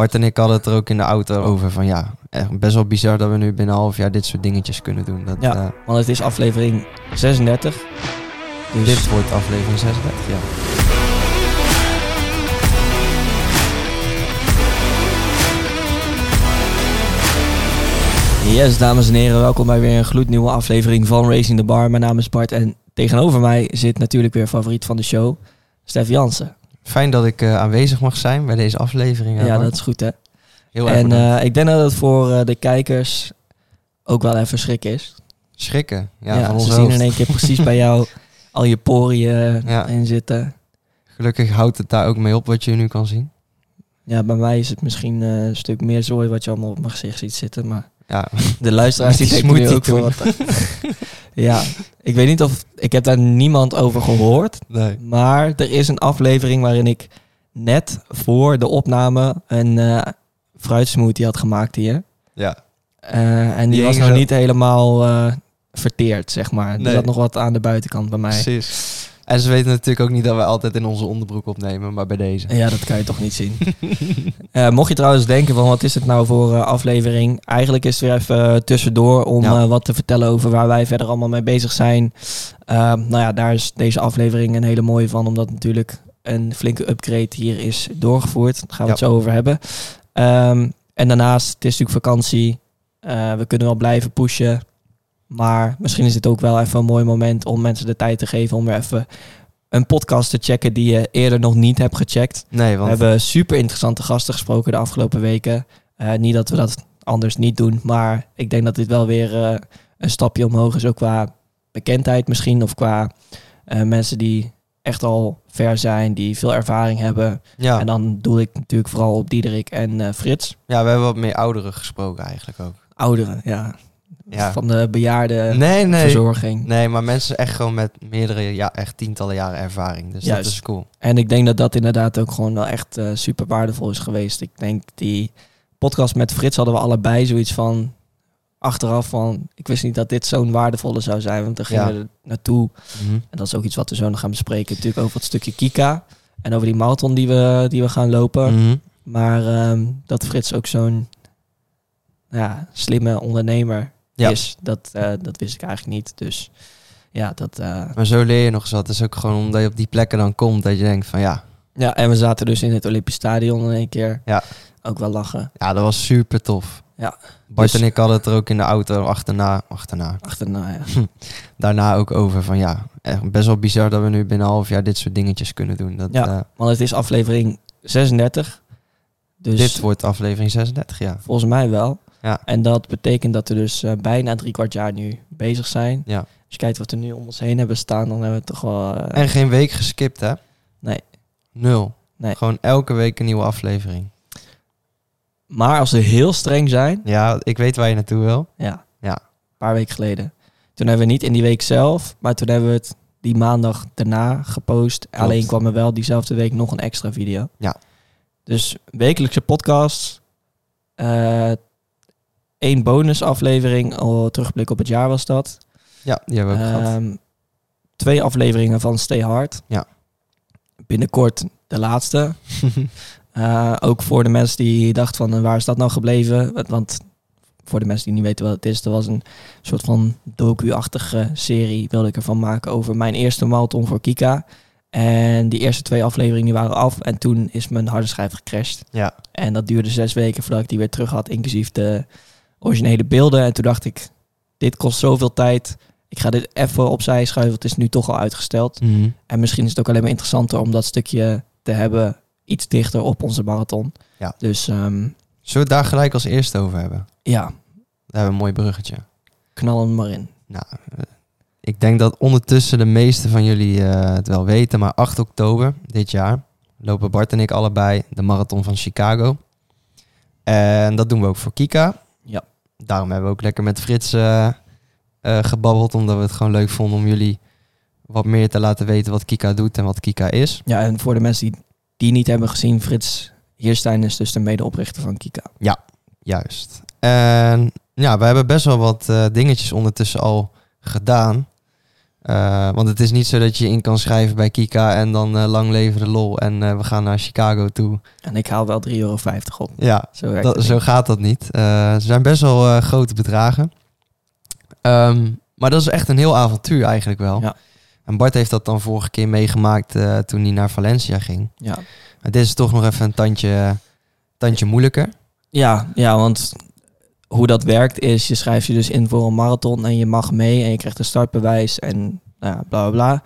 Bart en ik hadden het er ook in de auto over van ja, echt best wel bizar dat we nu binnen een half jaar dit soort dingetjes kunnen doen. Dat, Ja. eh, Want het is aflevering 36. Dus dit wordt aflevering 36, ja. Yes, dames en heren, welkom bij weer een gloednieuwe aflevering van Racing the Bar. Mijn naam is Bart en tegenover mij zit natuurlijk weer favoriet van de show, Stef Jansen. Fijn dat ik eh, aanwezig mag zijn bij deze aflevering. Ja, dat is goed hè. Heel erg En eh, ik denk dat het voor eh, de kijkers ook wel even schrik is. Schrikken, ja, Ja, van ze zien hoofd. in één keer precies bij jou al je poriën Ja. in zitten. Gelukkig houdt het daar ook mee op wat je nu kan zien. Ja, bij mij is het misschien een stuk meer zooi wat je allemaal op mijn gezicht ziet zitten, maar Ja, de luisteraars die Die denken nu ook van wat... ja, ik weet niet of... Ik heb daar niemand over gehoord, nee. maar er is een aflevering waarin ik net voor de opname een eh fruitsmoothie had gemaakt hier. Ja, Eh, en die, Die was nog zo- niet helemaal eh, verteerd, zeg maar. Er Nee. zat nog wat aan de buitenkant bij mij. precies. En ze weten natuurlijk ook niet dat we altijd in onze onderbroek opnemen, maar bij deze. Ja, dat kan je toch niet zien. Eh, mocht je trouwens denken van wat is het nou voor eh, aflevering? Eigenlijk is het weer even eh, tussendoor om Ja. wat te vertellen over waar wij verder allemaal mee bezig zijn. Ehm, nou ja, daar is deze aflevering een hele mooie van, omdat natuurlijk een flinke upgrade hier is doorgevoerd. Daar gaan we het Ja. zo over hebben. Ehm, en daarnaast, het is natuurlijk vakantie. We kunnen wel blijven pushen. Maar misschien is het ook wel even een mooi moment om mensen de tijd te geven om weer even een podcast te checken die je eerder nog niet hebt gecheckt. Nee, We hebben super interessante gasten gesproken de afgelopen weken. Eh, niet dat we dat anders niet doen, maar ik denk dat dit wel weer eh, een stapje omhoog is, ook qua bekendheid misschien, of qua eh, mensen die echt al ver zijn, die veel ervaring hebben. ja, En dan doe ik natuurlijk vooral op Diederik en Frits. ja, we hebben wat meer ouderen gesproken eigenlijk ook. Ouderen, ja. Ja. Van de bejaarde Nee, nee. verzorging. Nee, maar mensen echt gewoon met meerdere, ja, echt tientallen jaren ervaring. Dus Juist. dat is cool. En ik denk dat dat inderdaad ook gewoon wel echt eh, super waardevol is geweest. Ik denk die podcast met Frits hadden we allebei zoiets van achteraf van ik wist niet dat dit zo'n waardevolle zou zijn, want dan gingen Ja. we er naartoe Mhm. en dat is ook iets wat we zo nog gaan bespreken. Natuurlijk over het stukje Kika en over die marathon die we die we gaan lopen. Mhm. Maar ehm, dat Frits ook zo'n ja, slimme ondernemer Ja. is, dat, eh, dat wist ik eigenlijk niet. Dus ja, dat. eh, Maar zo leer je nog eens wat. Het is ook gewoon omdat je op die plekken dan komt dat je denkt van ja, ja, en we zaten dus in het Olympisch Stadion in één keer. Ja. Ook wel lachen. ja, dat was super tof. Ja. Bart Dus- en ik hadden het er ook in de auto achterna, achterna, Achterna, ja. daarna ook over van ja, echt best wel bizar dat we nu binnen een half jaar dit soort dingetjes kunnen doen. Dat, Ja. eh, Want het is aflevering 36. Dus dit wordt aflevering 36, ja. volgens mij wel. Ja. En dat betekent dat we dus eh, bijna drie kwart jaar nu bezig zijn. Ja. Als je kijkt wat we nu om ons heen hebben staan, dan hebben we toch wel... eh, En geen week geskipt, hè? Nee. Nul. Nee. Gewoon elke week een nieuwe aflevering. Maar als we heel streng zijn, Ja, ik weet waar je naartoe wil. ja, Ja. een paar weken geleden. Toen hebben we niet in die week zelf, maar toen hebben we het die maandag daarna gepost. Alleen kwam er wel diezelfde week nog een extra video. Ja. Dus wekelijkse podcast. eh één bonusaflevering, al terugblik op het jaar was dat. Ja, die hebben we ook gehad. Ehm, twee afleveringen van Stay Hard. Ja. Binnenkort de laatste. Eh, ook voor de mensen die dachten van eh, waar is dat nou gebleven? Want- Want voor de mensen die niet weten wat het is, er was een soort van docu-achtige serie wilde ik ervan maken over mijn eerste marathon voor Kika. En die eerste twee afleveringen die waren af en toen is mijn harde schijf gecrashed. Ja. En dat duurde zes weken voordat ik die weer terug had, inclusief de originele beelden. En toen dacht ik, dit kost zoveel tijd. Ik ga dit even opzij schuiven, het is nu toch al uitgesteld. Mhm. En misschien is het ook alleen maar interessanter om dat stukje te hebben iets dichter op onze marathon. Ja. Dus ehm, Zullen we het daar gelijk als eerste over hebben? ja, Daar hebben we een mooi bruggetje. knal hem maar in. Nou, eh, ik denk dat ondertussen de meeste van jullie eh, het wel weten, maar 8 oktober dit jaar lopen Bart en ik allebei de marathon van Chicago. En dat doen we ook voor Kika. Ja. Daarom hebben we ook lekker met Frits eh, eh, gebabbeld, omdat we het gewoon leuk vonden om jullie wat meer te laten weten wat Kika doet en wat Kika is. Ja, en voor de mensen die die niet hebben gezien, Frits Hierstein is dus de medeoprichter van Kika. Eh, want het is niet zo dat je in kan schrijven bij Kika en dan eh, lang leven de lol en eh, we gaan naar Chicago toe. En ik haal wel 3,50 euro op. Ja, Zo, dat, zo gaat dat niet. Ze zijn best wel grote bedragen. Um, maar dat is echt een heel avontuur eigenlijk wel. Ja. En Bart heeft dat dan vorige keer meegemaakt toen hij naar Valencia ging. Ja. Maar dit is toch nog even een tandje, tandje moeilijker. Ja, ja, want hoe dat werkt is, je schrijft je dus in voor een marathon en je mag mee en je krijgt een startbewijs en nou ja, bla bla bla.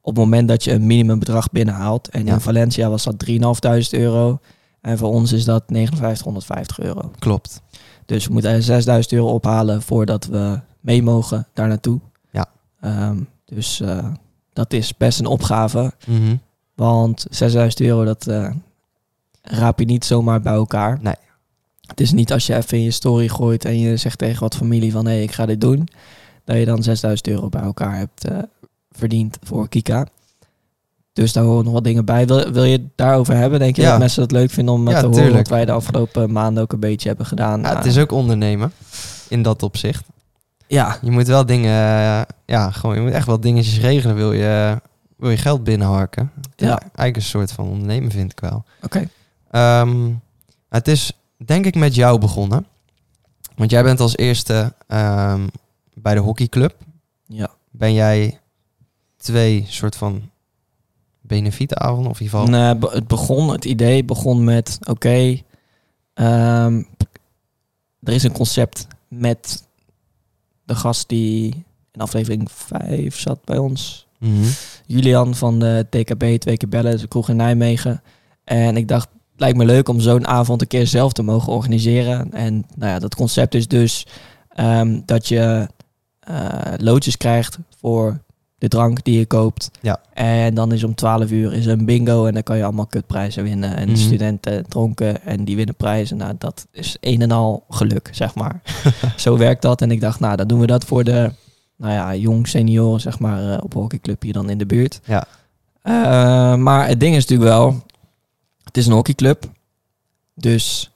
Op het moment dat je een minimumbedrag binnenhaalt. En Ja. in Valencia was dat 3.500 euro. En voor ons is dat 5950 euro. Klopt. Dus we moeten 6000 euro ophalen voordat we mee mogen daar naartoe. Ja. Ehm, dus eh, dat is best een opgave. Mhm. Want 6000 euro, dat eh, raap je niet zomaar bij elkaar. Nee. Het is niet als je even in je story gooit en je zegt tegen wat familie van hé, hey, ik ga dit doen. Dat je dan 6000 euro bij elkaar hebt eh, verdiend voor Kika. Dus daar horen nog wat dingen bij. Wil, wil je het daarover hebben? Denk je Ja. dat mensen het leuk vinden om eh, Ja, te horen wat wij de afgelopen maanden ook een beetje hebben gedaan? Ja, het Nou, is ook ondernemen in dat opzicht. ja, Je moet wel dingen, eh, ja, gewoon, je moet echt wel dingetjes regelen. Wil je, wil je geld binnenharken? Ja. eigenlijk een soort van ondernemen vind ik wel. oké. Ehm, het is denk ik met jou begonnen. Want jij bent als eerste ehm, bij de hockeyclub. Ja. Ben jij twee soort van benefietenavonden of in ieder geval... Nee, be- het begon, het idee begon met, oké, ehm, er is een concept met de gast die in aflevering 5 zat bij ons. Mhm. Julian van de TKB, twee keer bellen, de kroeg in Nijmegen. En ik dacht, lijkt me leuk om zo'n avond een keer zelf te mogen organiseren. En nou ja, dat concept is dus ehm, dat je eh, loodjes krijgt voor de drank die je koopt. Ja. En dan is om 12 uur is een bingo en dan kan je allemaal kutprijzen winnen. En Mhm. studenten dronken en die winnen prijzen. Nou, dat is een en al geluk, zeg maar. Zo werkt dat. En ik dacht, nou, dan doen we dat voor de nou ja, jong senioren, zeg maar, eh, op hockeyclub hier dan in de buurt. Ja. Eh, maar het ding is natuurlijk wel, het is een hockeyclub. Dus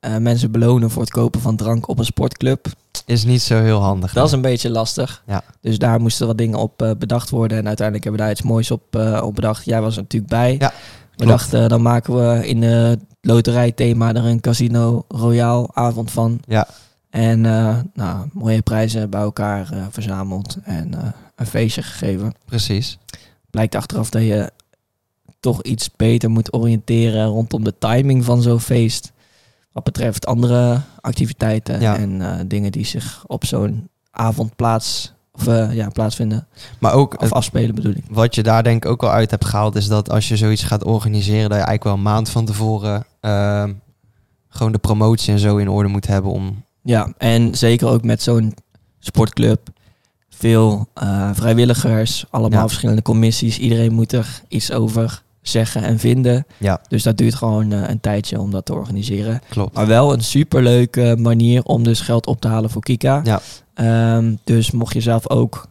eh, mensen belonen voor het kopen van drank op een sportclub. Is niet zo heel handig. Dat is een beetje lastig. Ja. Dus daar moesten wat dingen op eh, bedacht worden. En uiteindelijk hebben we daar iets moois op, eh, op bedacht. Jij was er natuurlijk bij. Ja, we dachten, dan maken we in het loterijthema er een Casino Royale avond van. Ja. En nou, mooie prijzen bij elkaar verzameld en een feestje gegeven. Precies. Blijkt achteraf dat je toch iets beter moet oriënteren rondom de timing van zo'n feest. Wat betreft andere activiteiten Ja. en eh, dingen die zich op zo'n avond plaats, of, eh, ja, plaatsvinden. Maar ook Of afspelen bedoel ik. wat je daar denk ik ook al uit hebt gehaald... is dat als je zoiets gaat organiseren... dat je eigenlijk wel een maand van tevoren... ehm, gewoon de promotie en zo in orde moet hebben om... Ja, en zeker ook met zo'n sportclub. Veel eh, vrijwilligers, allemaal Ja. verschillende commissies. Iedereen moet er iets over zeggen en vinden. Ja, Dus dat duurt gewoon eh, een tijdje om dat te organiseren. klopt. Maar wel een superleuke manier om dus geld op te halen voor Kika. Ja. Ehm, dus mocht je zelf ook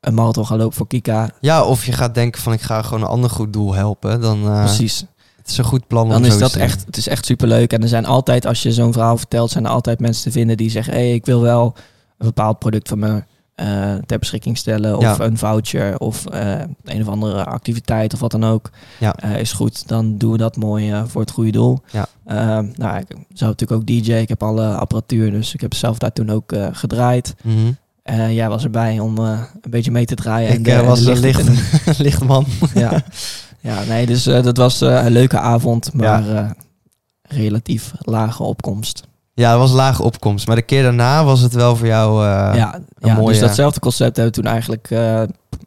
een marathon gaan lopen voor Kika, Ja, of je gaat denken van ik ga gewoon een ander goed doel helpen. Dan uh, precies. het is een goed plan Dan is dat echt, het is echt superleuk. En er zijn altijd, als je zo'n verhaal vertelt, zijn er altijd mensen te vinden die zeggen, hé, hey, ik wil wel een bepaald product van me eh, ter beschikking stellen. Of Ja. een voucher of eh, een of andere activiteit of wat dan ook. Ja. Eh, is goed, dan doen we dat mooi voor het goede doel. Ja. Ehm, nou, ik zou natuurlijk ook DJ, ik heb alle apparatuur, dus ik heb zelf daar toen ook gedraaid. Eh, jij was erbij om een beetje mee te draaien. Ik eh, was de een lichten- licht, lichtman. ja. ja, nee, dus dat was een leuke avond, maar relatief lage opkomst. Ja, het was lage opkomst. Maar de keer daarna was het wel voor jou... eh, ja, ja mooie- dus datzelfde concept hebben we toen eigenlijk, eh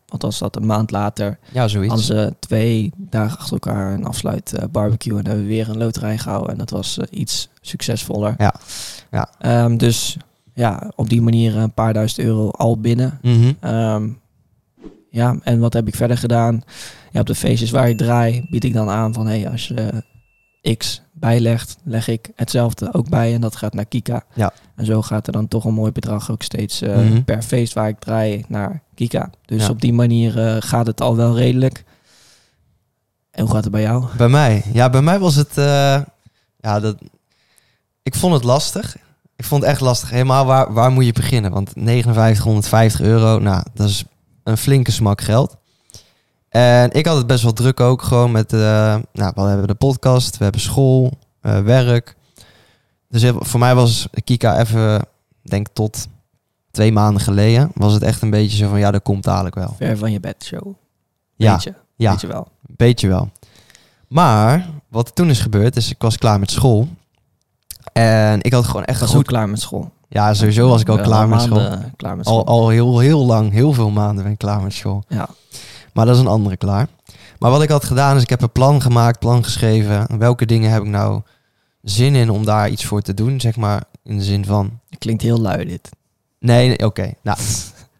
wat was dat, een maand later, ja, zoiets. hadden ze twee dagen achter elkaar een afsluit eh, barbecue en hebben we weer een loterij gehouden en dat was eh, iets succesvoller. Ja. Ja. Ehm, dus ja, op die manier een paar duizend euro al binnen. Mhm. Ehm, ja, en wat heb ik verder gedaan? Ja, op de feestjes waar ik draai, bied ik dan aan van... hey, als je eh, X bijlegt, leg ik hetzelfde ook bij en dat gaat naar Kika. Ja. En zo gaat er dan toch een mooi bedrag ook steeds eh, Mhm. per feest waar ik draai naar Kika. Dus Ja. op die manier eh, gaat het al wel redelijk. En hoe gaat het bij jou? Bij mij? Ja, bij mij was het... eh, ja, dat... Ik vond het lastig. Ik vond het echt lastig. Helemaal waar, waar moet je beginnen? Want 5950 euro, nou, dat is een flinke smak geld. En ik had het best wel druk ook, gewoon met, eh, nou, we hebben de podcast, we hebben school, eh, werk. Dus voor mij was Kika even, denk tot twee maanden geleden, was het echt een beetje zo van, ja, dat komt dadelijk wel. Ver van je bed show. Ja, Weet je, ja. weet je wel. beetje wel. Maar wat er toen is gebeurd, is ik was klaar met school. En ik had gewoon echt was goed... klaar met school. Ja, sowieso was ik al Wel klaar met school. maanden Klaar met school. Al, al heel, heel lang, heel veel maanden ben ik klaar met school. Ja. Maar dat is een andere klaar. Maar wat ik had gedaan, is ik heb een plan gemaakt, plan geschreven. Welke dingen heb ik nou zin in om daar iets voor te doen? Zeg maar in de zin van... Het klinkt heel lui dit. Nee, nee oké. Nou,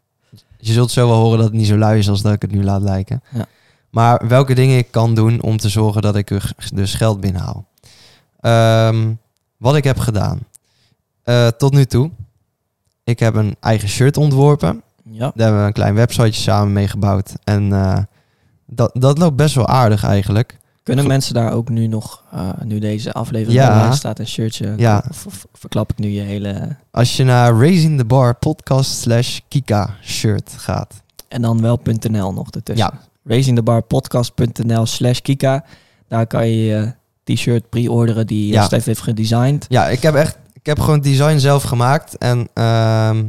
je zult zo wel horen dat het niet zo lui is als dat ik het nu laat lijken. Ja. Maar welke dingen ik kan doen om te zorgen dat ik er dus geld binnenhaal. Ehm, wat ik heb gedaan. Eh, tot nu toe. Ik heb een eigen shirt ontworpen. Ja. Daar hebben we een klein websiteje samen mee gebouwd. En eh, dat, dat loopt best wel aardig eigenlijk. Kunnen mensen daar ook nu nog, eh, nu deze aflevering Ja. staat, een shirtje? Ja. Of, of verklap ik nu je hele... Als je naar Raising the Bar podcast slash Kika shirt gaat. En dan wel .nl nog ertussen. Ja. Raisingthebarpodcast.nl slash kika. Daar kan je je t-shirt pre-orderen die Ja. ja. Stef heeft gedesigned. Ja, ik heb echt, ik heb gewoon het design zelf gemaakt. En ehm,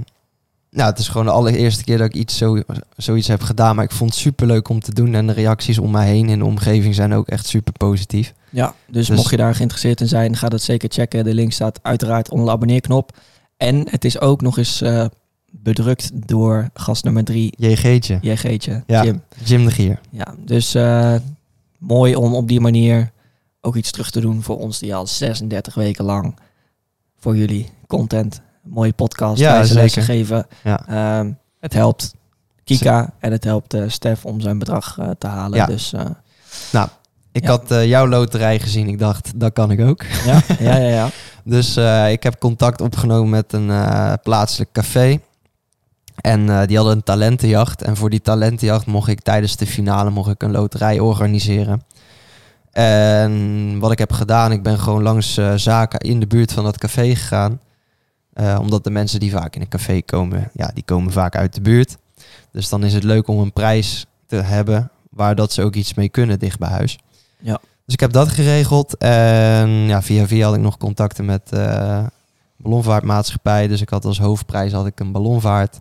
nou, het is gewoon de allereerste keer dat ik iets zo, zoiets heb gedaan. Maar ik vond het super leuk om te doen. En de reacties om mij heen in de omgeving zijn ook echt super positief. Ja, dus, Dus- mocht je daar geïnteresseerd in zijn, ga dat zeker checken. De link staat uiteraard onder de abonneerknop. En het is ook nog eens eh, bedrukt door gast nummer drie, JG'tje. JG'tje, Ja. Jim. Jim de Gier. Ja, dus eh, mooi om op die manier ook iets terug te doen voor ons die al 36 weken lang voor jullie content, mooie podcast, Ja, wijze geven. Ja. Ehm, het helpt Kika en het helpt eh, Stef om zijn bedrag eh, te halen. Ja. Dus eh, Ik Ja. had jouw loterij gezien. Ik dacht, dat kan ik ook. ja, ja, ja, ja. Dus ik heb contact opgenomen met een plaatselijk café. En die hadden een talentenjacht. En voor die talentenjacht mocht ik tijdens de finale mocht ik een loterij organiseren. En wat ik heb gedaan, ik ben gewoon langs zaken in de buurt van dat café gegaan. Eh, omdat de mensen die vaak in een café komen, ja, die komen vaak uit de buurt. Dus dan is het leuk om een prijs te hebben waar dat ze ook iets mee kunnen dicht bij huis. Ja. Dus ik heb dat geregeld. En ja, via via had ik nog contacten met eh ballonvaartmaatschappij. Dus ik had als hoofdprijs had ik een ballonvaart.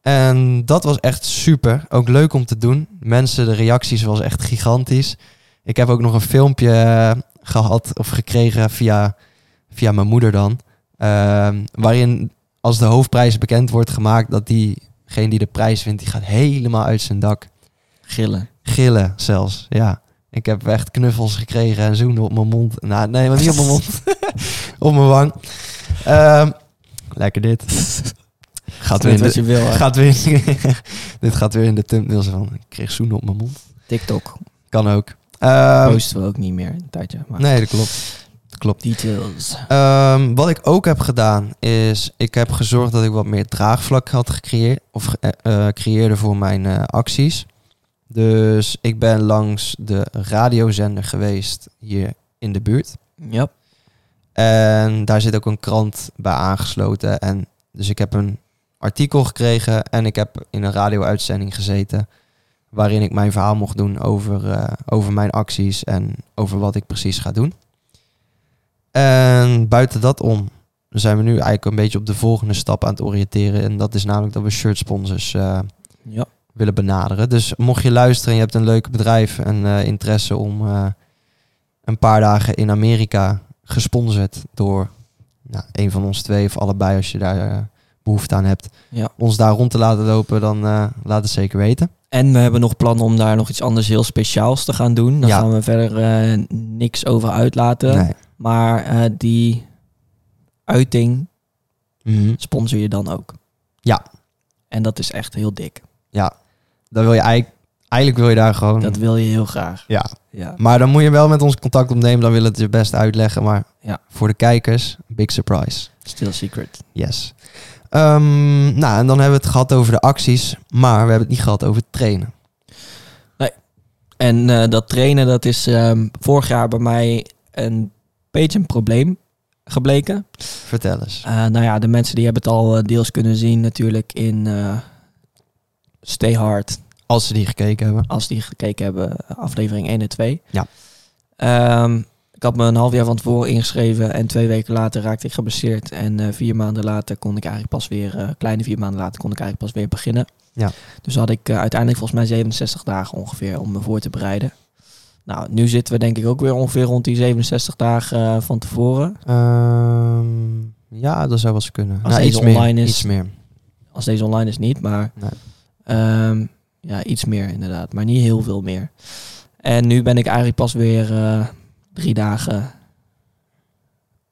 En dat was echt super. Ook leuk om te doen. Mensen, de reacties was echt gigantisch. Ik heb ook nog een filmpje eh, gehad of gekregen via, via mijn moeder dan. Ehm, waarin als de hoofdprijs bekend wordt gemaakt, dat diegene die de prijs wint, die gaat helemaal uit zijn dak. Gillen. Gillen zelfs, ja. Ik heb echt knuffels gekregen en zoenen op mijn mond. Nou, nee, maar niet op mijn mond. op mijn wang. Ehm, lekker dit. Gaat weer in wat de, je wil. gaat weer, dit gaat weer in de thumbnail zo van, ik kreeg zoenen op mijn mond. TikTok. Kan ook. Ehm, Posten we ook niet meer een tijdje. Maar nee, dat klopt. Klopt. Details. Ehm, wat ik ook heb gedaan is, ik heb gezorgd dat ik wat meer draagvlak had gecreëerd of eh, eh, creëerde voor mijn eh, acties. Dus ik ben langs de radiozender geweest hier in de buurt. Ja. En daar zit ook een krant bij aangesloten. En dus ik heb een artikel gekregen en ik heb in een radio-uitzending gezeten. Waarin ik mijn verhaal mocht doen over, over mijn acties en over wat ik precies ga doen. En buiten dat om zijn we nu eigenlijk een beetje op de volgende stap aan het oriënteren. En dat is namelijk dat we shirt sponsors eh, Ja. willen benaderen. Dus mocht je luisteren en je hebt een leuk bedrijf en eh, interesse om eh, een paar dagen in Amerika gesponsord door nou, een van ons twee of allebei als je daar eh, behoefte aan hebt, Ja. ons daar rond te laten lopen, dan laat het zeker weten. En we hebben nog plannen om daar nog iets anders heel speciaals te gaan doen. Daar Ja. gaan we verder niks over uitlaten. Nee. Maar eh, die uiting Mhm. sponsor je dan ook. Ja. En dat is echt heel dik. Ja, dan wil je eigenlijk, eigenlijk wil je daar gewoon. Dat wil je heel graag. ja, Ja. maar dan moet je wel met ons contact opnemen, dan willen we het je best uitleggen. Maar Ja. voor de kijkers, big surprise. Still secret. Yes. Ehm, nou, en dan hebben we het gehad over de acties, maar we hebben het niet gehad over trainen. En eh, dat trainen, dat is ehm, vorig jaar bij mij een beetje een probleem gebleken. Vertel eens. Eh, nou ja, de mensen die hebben het al eh, deels kunnen zien natuurlijk in eh, Stay Hard, Als ze die gekeken hebben. als die gekeken hebben, aflevering 1 en 2. Ja. Ehm, ik had me een half jaar van tevoren ingeschreven en twee weken later raakte ik geblesseerd. En vier maanden later kon ik eigenlijk pas weer, kleine vier maanden later kon ik eigenlijk pas weer beginnen. Ja. Dus had ik uiteindelijk volgens mij 67 dagen ongeveer om me voor te bereiden. Nou, nu zitten we denk ik ook weer ongeveer rond die 67 dagen eh, van tevoren. Ehm, ja, dat zou wel eens kunnen. Als Nou, deze iets meer, online is- Iets meer. Als deze online is niet, maar Nee. Ehm, ja, iets meer inderdaad, maar niet heel veel meer. En nu ben ik eigenlijk pas weer eh, drie dagen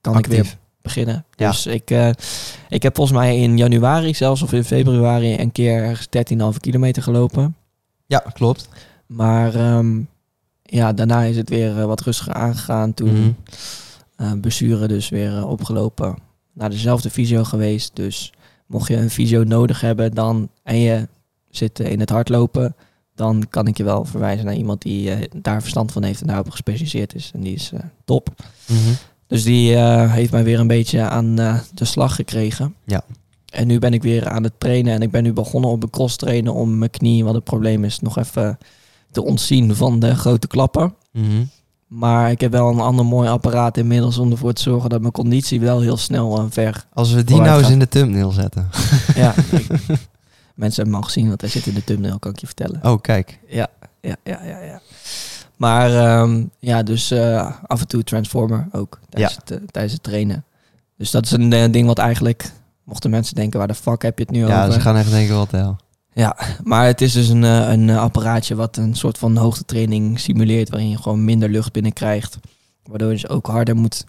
kan ik weer Actief. beginnen. Ja. Dus ik, eh, ik heb volgens mij in januari zelfs of in februari een keer ergens 13,5 kilometer gelopen. Ja, klopt. Maar ehm, ja, daarna is het weer eh, wat rustiger aangegaan. Toen blessure dus weer eh, opgelopen. Naar dezelfde fysio geweest. Dus mocht je een fysio nodig hebben dan, en je zit in het hardlopen... dan kan ik je wel verwijzen naar iemand die daar verstand van heeft... en daarop gespecialiseerd is. En die is top. Mhm. Dus die heeft mij weer een beetje aan de slag gekregen. Ja. En nu ben ik weer aan het trainen. En ik ben nu begonnen op een cross trainen om mijn knie... wat het probleem is, nog even te ontzien van de grote klappen. Mhm. Maar ik heb wel een ander mooi apparaat inmiddels om ervoor te zorgen dat mijn conditie wel heel snel en ver. Als we die nou eens in de thumbnail zetten. ja, ik- mensen hebben al gezien, want hij zit in de thumbnail, kan ik je vertellen. Oh, kijk. Ja, ja, ja, ja. ja. Maar ehm, ja, dus eh, af en toe transformer ook tijdens, het, eh, tijdens het trainen. Dus dat is een eh, ding wat eigenlijk, mochten mensen denken, waar de fuck heb je het nu Ja, over? ze gaan echt denken wat de hel. Ja, maar het is dus een, eh, een eh, apparaatje wat een soort van hoogtetraining simuleert, waarin je gewoon minder lucht binnenkrijgt. Waardoor je dus ook harder moet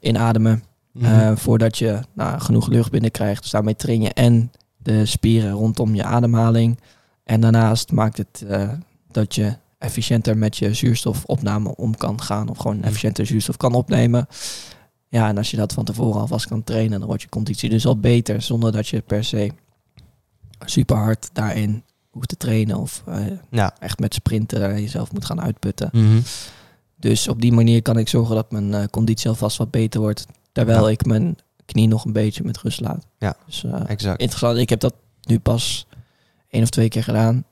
inademen. Mhm. eh, voordat je nou, genoeg lucht binnenkrijgt. Dus daarmee train je en de spieren rondom je ademhaling. En daarnaast maakt het dat je efficiënter met je zuurstofopname om kan gaan. Of gewoon Mhm. efficiënter zuurstof kan opnemen. Ja, en als je dat van tevoren alvast kan trainen, dan wordt je conditie dus al beter. Zonder dat je per se super hard daarin hoeft te trainen. Of ja. echt met sprinten jezelf moet gaan uitputten. Mhm. Dus op die manier kan ik zorgen dat mijn eh, conditie alvast wat beter wordt. Terwijl Ja. ik mijn knie nog een beetje met rust laat. Ja. Dus eh, Exact. interessant. Ik heb dat nu pas één of twee keer gedaan.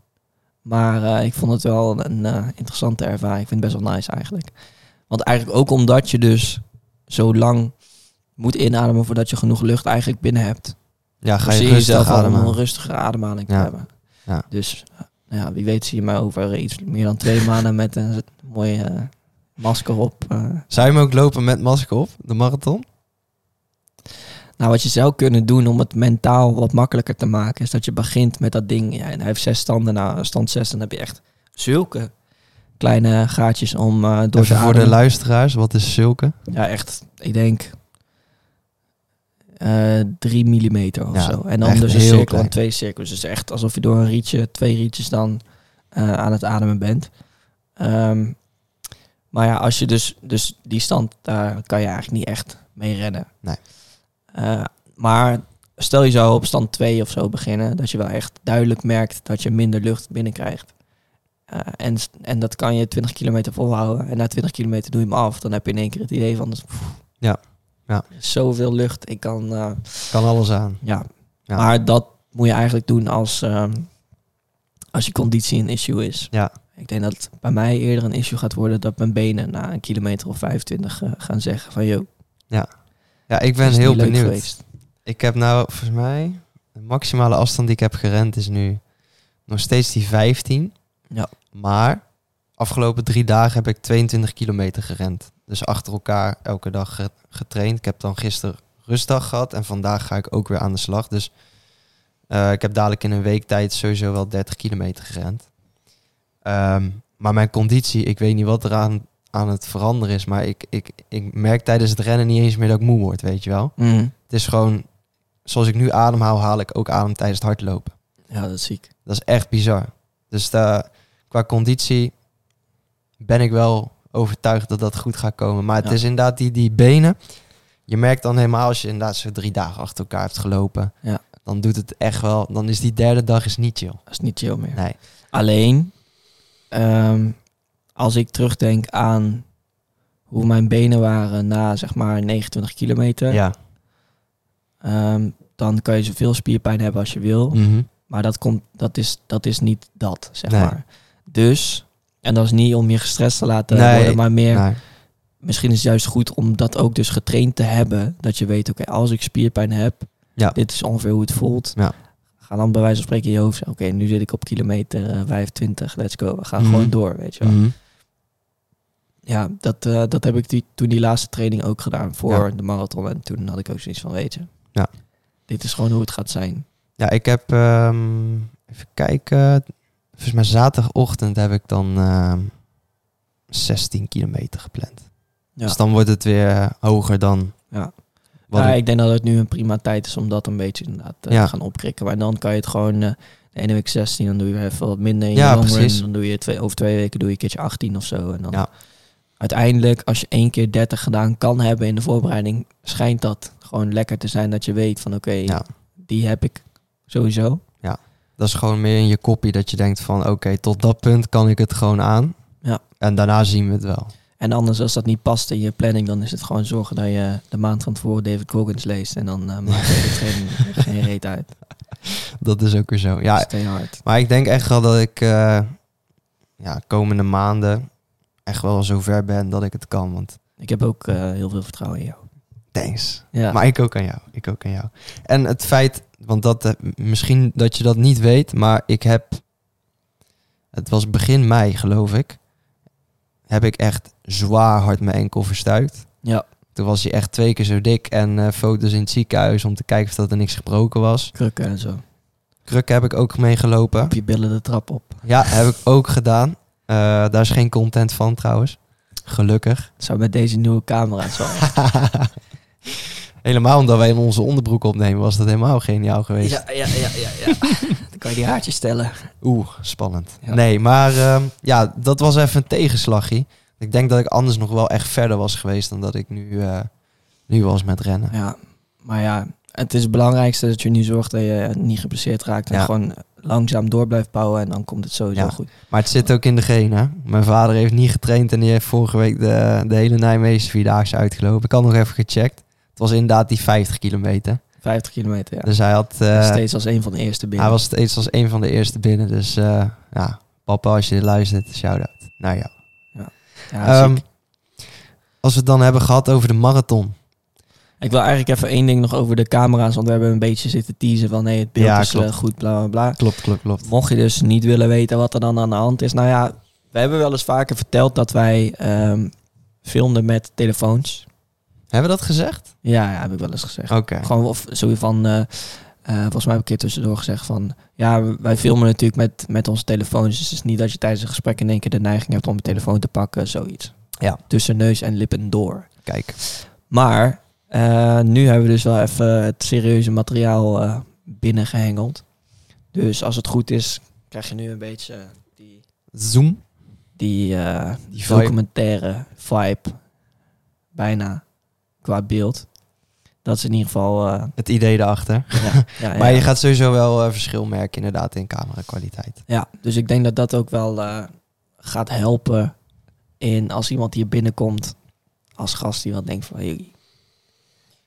Maar ik vond het wel een interessante ervaring. Ik vind het best wel nice eigenlijk. Want eigenlijk ook omdat je dus zo lang moet inademen voordat je genoeg lucht eigenlijk binnen hebt. Ja, ga je Forceer rustig ademen. een rustige ademhaling te Ja. hebben. Ja. Dus nou ja, wie weet zie je mij over iets meer dan twee maanden met een mooie eh, masker op. eh. Zou je hem ook lopen met masker op, de marathon? Nou, wat je zou kunnen doen om het mentaal wat makkelijker te maken, is dat je begint met dat ding. Ja, en hij heeft zes standen. Nou, stand zes, dan heb je echt zulke kleine gaatjes om eh, door te Even voor de luisteraars, wat is zulke? Ja, echt. Ik denk eh drie millimeter of Ja, zo. En dan dus een cirkel klein. en twee cirkels. Dus echt alsof je door een rietje, twee rietjes dan eh, aan het ademen bent. Ehm, maar ja, als je dus, dus die stand, daar kan je eigenlijk niet echt mee rennen. Nee. Eh, maar stel je zou op stand 2 of zo beginnen, dat je wel echt duidelijk merkt dat je minder lucht binnenkrijgt. Eh, en, en dat kan je 20 kilometer volhouden. En na 20 kilometer doe je hem af. Dan heb je in één keer het idee van... Ja. Ja. Zoveel lucht. Ik kan... eh, Kan alles aan. ja. Ja. Maar dat moet je eigenlijk doen als, ehm, als je conditie een issue is. Ja. Ik denk dat het bij mij eerder een issue gaat worden... dat mijn benen na een kilometer of 25 eh, gaan zeggen van... Yo, Ja, ik ben heel benieuwd. geweest. Ik heb nou, volgens mij, de maximale afstand die ik heb gerend is nu nog steeds die 15. Ja. Maar afgelopen drie dagen heb ik 22 kilometer gerend. Dus achter elkaar elke dag ge- getraind. Ik heb dan gisteren rustdag gehad en vandaag ga ik ook weer aan de slag. Dus eh, ik heb dadelijk in een week tijd sowieso wel 30 kilometer gerend. Ehm, maar mijn conditie, ik weet niet wat er aan, aan het veranderen is. Maar ik, ik, ik merk tijdens het rennen niet eens meer dat ik moe word, weet je wel. Mhm. Het is gewoon, zoals ik nu ademhaal, haal ik ook adem tijdens het hardlopen. Ja, dat is ziek. Dat is echt bizar. Dus da- qua conditie ben ik wel overtuigd dat dat goed gaat komen. Maar het Ja. is inderdaad die, die benen. Je merkt dan helemaal als je inderdaad zo drie dagen achter elkaar hebt gelopen. Ja. Dan doet het echt wel, dan is die derde dag is niet chill. Dat is niet chill meer. Nee. Alleen, ehm, als ik terugdenk aan hoe mijn benen waren na zeg maar 29 kilometer, Ja. ehm, dan kan je zoveel spierpijn hebben als je wil. Mhm. Maar dat, komt, dat, is, dat is niet dat, zeg Nee. maar. Dus, en dat is niet om je gestrest te laten Nee, worden, maar meer... Nee. Misschien is het juist goed om dat ook dus getraind te hebben. Dat je weet, oké, als ik spierpijn heb, Ja. dit is ongeveer hoe het voelt. Ja. Ga dan bij wijze van spreken in je hoofd oké, nu zit ik op kilometer eh, 25, let's go. We gaan Mhm. gewoon door, weet je wel. Mhm. Ja, dat, eh, dat heb ik die, toen die laatste training ook gedaan voor Ja. de marathon. En toen had ik ook zoiets van, weet je, Ja. dit is gewoon hoe het gaat zijn. Ja, ik heb, ehm, even kijken, volgens mij zaterdagochtend heb ik dan ehm 16 kilometer gepland. Ja. Dus dan wordt het weer hoger dan Ja. wat ja, ik- denk dat het nu een prima tijd is om dat een beetje inderdaad eh, Ja. te gaan opkrikken. Maar dan kan je het gewoon eh, de ene week 16, dan doe je even wat minder in Ja, run. precies. Dan doe je twee, over twee weken doe je een keertje 18 of zo. En dan Ja. uiteindelijk, als je één keer 30 gedaan kan hebben in de voorbereiding, schijnt dat gewoon lekker te zijn dat je weet van oké, die heb ik sowieso. Dat is gewoon meer in je kopie dat je denkt van oké, tot dat punt kan ik het gewoon aan. Ja. En daarna zien we het wel. En anders, als dat niet past in je planning, dan is het gewoon zorgen dat je de maand van tevoren David Goggins leest. En dan eh maakt het geen, geen reet uit. Dat is ook weer zo. Ja, maar ik denk echt wel dat ik eh, ja, komende maanden echt wel zo ver ben dat ik het kan. Want Ik heb ook eh, heel veel vertrouwen in jou. Thanks. Ja. Maar ik ook aan jou. Ik ook aan jou. En het feit, want dat eh, misschien dat je dat niet weet, maar ik heb, het was begin mei geloof ik, heb ik echt zwaar hard mijn enkel verstuikt. ja, Toen was hij echt twee keer zo dik en eh, foto's in het ziekenhuis om te kijken of dat er niks gebroken was. krukken en zo. Krukken heb ik ook meegelopen. Op je billen de trap op. Ja, heb ik ook gedaan. Eh, daar is geen content van trouwens. Gelukkig. Zou met deze nieuwe camera zo. helemaal omdat wij in onze onderbroek opnemen, was dat helemaal geniaal geweest. ja, ja, ja, ja, ja. Dan kan je die haartjes stellen. Oeh, spannend. Ja. Nee, maar ehm, ja, dat was even een tegenslagje. Ik denk dat ik anders nog wel echt verder was geweest dan dat ik nu, eh, nu was met rennen. Ja, maar ja, het is het belangrijkste dat je nu zorgt dat je niet geblesseerd raakt. En Ja. gewoon langzaam door blijft bouwen. En dan komt het sowieso Ja. goed. Maar het zit ook in de genen. Mijn vader heeft niet getraind en die heeft vorige week de, de hele Nijmeegse Vierdaagse uitgelopen. Ik had nog even gecheckt. Was inderdaad die 50 kilometer. 50 kilometer, ja. Dus hij had... eh, Steeds als een van de eerste binnen. hij was steeds als een van de eerste binnen. Dus eh, ja, papa, als je dit luistert, shout-out naar jou. ja, Ehm, ziek. als we het dan hebben gehad over de marathon. Ik wil eigenlijk even één ding nog over de camera's. Want we hebben een beetje zitten teasen van... nee, het beeld Ja, is klopt. eh, goed, bla, bla, bla. Klopt, klopt, klopt. Mocht je dus niet willen weten wat er dan aan de hand is. Nou ja, we hebben wel eens vaker verteld dat wij ehm, filmden met telefoons. Hebben we dat gezegd? Ja, ja, heb ik wel eens gezegd. Oké. Gewoon of zo van... eh, eh, volgens mij heb ik een keer tussendoor gezegd van... Ja, wij filmen natuurlijk met, met onze telefoons. Dus het is niet dat je tijdens een gesprek in één keer de neiging hebt om je telefoon te pakken. Zoiets. Ja. Tussen neus en lippen door. Kijk. Maar eh, nu hebben we dus wel even het serieuze materiaal eh, binnengehengeld. Dus als het goed is, krijg je nu een beetje die, Zoom. die, Die documentaire vibe. Bijna qua beeld. Dat is in ieder geval. eh, Het idee erachter. ja, ja, Maar je gaat sowieso wel eh, verschil merken inderdaad in camera kwaliteit. ja, dus ik denk dat dat ook wel eh, gaat helpen in als iemand hier binnenkomt als gast die wat denkt van hey,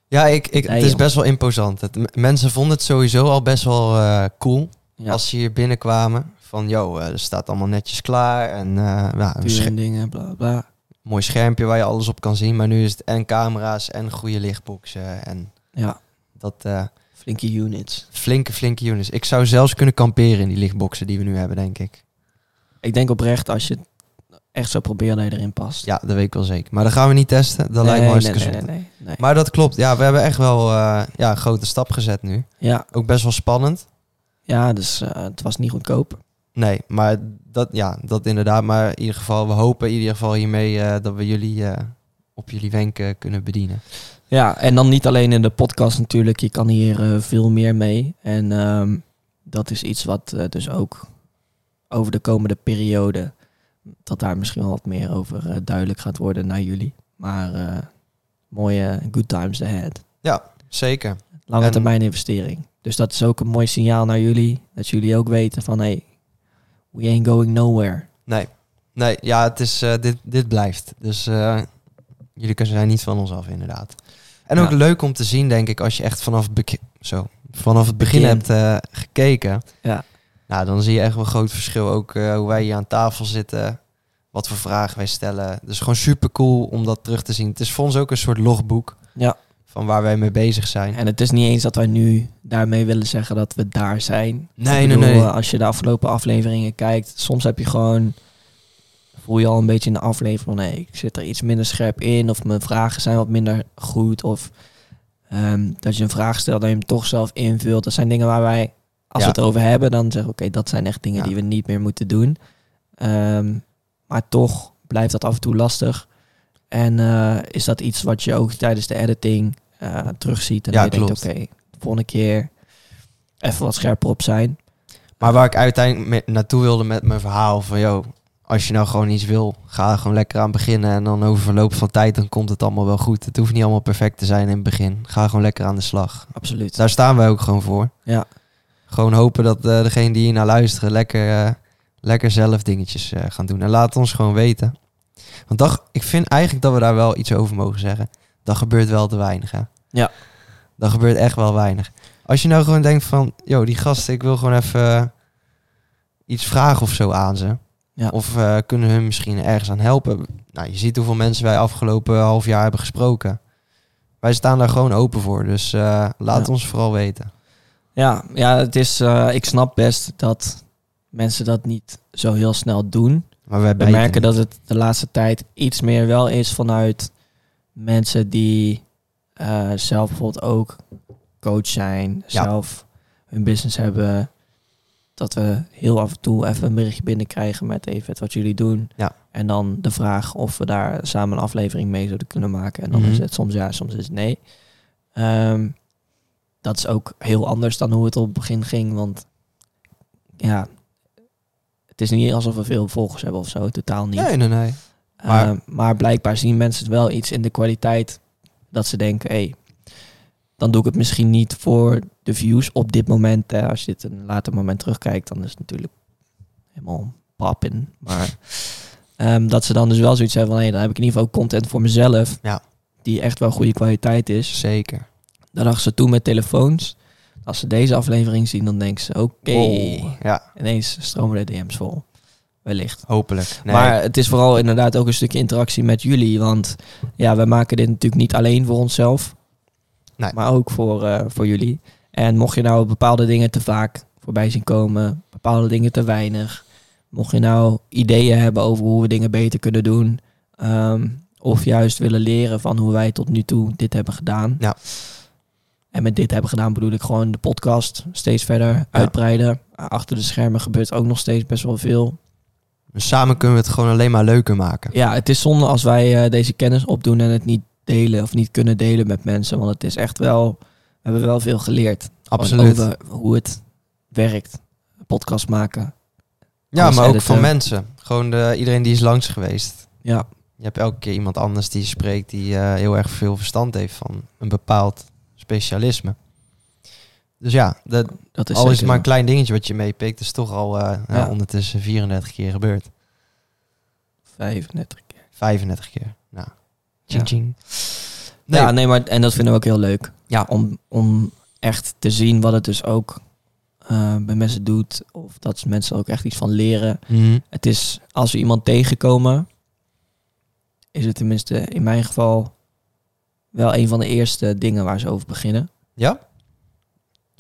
Ja, ik, ik, Nee, het is joh. best wel imposant. Het, mensen vonden het sowieso al best wel cool als ze hier binnenkwamen. Van, yo, eh, er staat allemaal netjes klaar. En ja, en dingen, bla bla. Mooi schermpje waar je alles op kan zien. Maar nu is het en camera's en goede lichtboxen. En Ja, dat eh, flinke units. flinke, flinke units. Ik zou zelfs kunnen kamperen in die lichtboxen die we nu hebben, denk ik. Ik denk oprecht als je echt zou proberen dat je erin past. Ja, dat weet ik wel zeker. Maar dat gaan we niet testen. Dat lijkt me hartstikke nee, nee, nee. Maar dat klopt. Ja, we hebben echt wel eh, ja, een grote stap gezet nu. Ja, Ook best wel spannend. ja dus eh, het was niet goedkoop. Nee, maar dat, ja, dat inderdaad. Maar in ieder geval, we hopen in ieder geval hiermee eh, dat we jullie eh, op jullie wenken kunnen bedienen. Ja, en dan niet alleen in de podcast natuurlijk. Je kan hier eh, veel meer mee. En ehm, dat is iets wat dus ook over de komende periode... dat daar misschien wel wat meer over duidelijk gaat worden naar jullie. Maar mooie good times ahead. Zeker. Lange En- termijn investering. Dus dat is ook een mooi signaal naar jullie. Dat jullie ook weten van... Hey, we ain't going nowhere. Nee, nee ja, het is, eh, dit, dit blijft. Dus eh, jullie kunnen zijn niet van ons af, inderdaad. En ook Ja. leuk om te zien, denk ik, als je echt vanaf, zo, vanaf het begin, Begin. hebt eh, gekeken. Ja. Nou, dan zie je echt wel een groot verschil. Ook hoe wij hier aan tafel zitten, wat voor vragen wij stellen. Dus gewoon super cool om dat terug te zien. Het is voor ons ook een soort logboek Ja. Van waar wij mee bezig zijn. En het is niet eens dat wij nu daarmee willen zeggen dat we daar zijn. Nee, Ik nee, bedoel, nee. eh, Als je de afgelopen afleveringen kijkt, soms heb je gewoon... Voel je al een beetje in de aflevering van... Nee, ik zit er iets minder scherp in. Of mijn vragen zijn wat minder goed. Of ehm, dat je een vraag stelt dat je hem toch zelf invult. Dat zijn dingen waar wij, als Ja. we het over hebben... dan zeggen we, oké, dat zijn echt dingen Ja. die we niet meer moeten doen. Ehm, maar toch blijft dat af en toe lastig. En eh, is dat iets wat je ook tijdens de editing eh, terugziet. En Ja, je denkt, oké, de volgende keer even wat scherper op zijn. Maar waar ik uiteindelijk mee- naartoe wilde met mijn verhaal van... Yo, als je nou gewoon iets wil, ga er gewoon lekker aan beginnen. En dan over verloop van tijd, dan komt het allemaal wel goed. Het hoeft niet allemaal perfect te zijn in het begin. Ga gewoon lekker aan de slag. Absoluut. Daar staan wij ook gewoon voor. Ja. Gewoon hopen dat eh degene die hier naar luisteren lekker, eh, lekker zelf dingetjes gaan doen. En laat ons gewoon weten. Want dat, ik vind eigenlijk dat we daar wel iets over mogen zeggen. Dat gebeurt wel te weinig, hè? Ja. Dat gebeurt echt wel weinig. Als je nou gewoon denkt van... Yo, die gasten, ik wil gewoon even eh, iets vragen of zo aan ze. Ja. Of eh, kunnen hun misschien ergens aan helpen. Nou, je ziet hoeveel mensen wij afgelopen half jaar hebben gesproken. Wij staan daar gewoon open voor. Dus eh, laat Ja. ons vooral weten. Ja, ja het is, ik snap best dat mensen dat niet zo heel snel doen. Maar wij We merken niet. dat het de laatste tijd iets meer wel is vanuit mensen die eh, zelf bijvoorbeeld ook coach zijn, Ja. zelf hun business hebben. Dat we heel af en toe even een berichtje binnenkrijgen met even wat jullie doen. Ja. En dan de vraag of we daar samen een aflevering mee zouden kunnen maken. En dan Mhm. is het soms ja, soms is het nee. Ehm, dat is ook heel anders dan hoe het op het begin ging. Want ja, het is niet alsof we veel volgers hebben of zo. Totaal niet. Nee, nee, nee. Maar, Maar- maar blijkbaar zien mensen wel iets in de kwaliteit dat ze denken, hé, hey, dan doe ik het misschien niet voor de views op dit moment. Hè. Als je dit een later moment terugkijkt, dan is het natuurlijk helemaal pap in. Maar ehm, dat ze dan dus wel zoiets hebben van, hé, dan heb ik in ieder geval content voor mezelf. Ja. Die echt wel goede kwaliteit is. Zeker. Dat dachten ze toen met telefoons. Als ze deze aflevering zien, dan denken ze, oké, Wow. Ja, ineens stromen de DM's vol. Wellicht. hopelijk. Nee. Maar het is vooral inderdaad ook een stukje interactie met jullie. Want ja, we maken dit natuurlijk niet alleen voor onszelf. Nee. Maar ook voor, eh, voor jullie. En mocht je nou bepaalde dingen te vaak voorbij zien komen. Bepaalde dingen te weinig. Mocht je nou ideeën hebben over hoe we dingen beter kunnen doen. ehm, of juist willen leren van hoe wij tot nu toe dit hebben gedaan. Ja. En met dit hebben gedaan bedoel ik gewoon de podcast steeds verder uitbreiden. Achter de schermen gebeurt ook nog steeds best wel veel. Samen kunnen we het gewoon alleen maar leuker maken. Ja, het is zonde als wij eh, deze kennis opdoen en het niet delen of niet kunnen delen met mensen. Want het is echt wel, we hebben wel veel geleerd. Absoluut. Over hoe het werkt. Podcast maken. Ja, maar ook van mensen. Gewoon de, iedereen die is langs geweest. Ja, Je hebt elke keer iemand anders die spreekt die eh, heel erg veel verstand heeft van een bepaald specialisme. Dus ja, dat, dat is al is het maar een klein dingetje wat je meepikt, is toch al eh, ja, Ja. ondertussen 34 keer gebeurd. 35 keer. 35 keer. Nou, ching Ja. ching. Nee. Ja, nee, maar en dat vinden we ook heel leuk. Ja. Om, om echt te zien wat het dus ook eh, bij mensen doet. Of dat mensen ook echt iets van leren. Mhm. Het is, als we iemand tegenkomen, is het tenminste in mijn geval wel een van de eerste dingen waar ze over beginnen. Ja?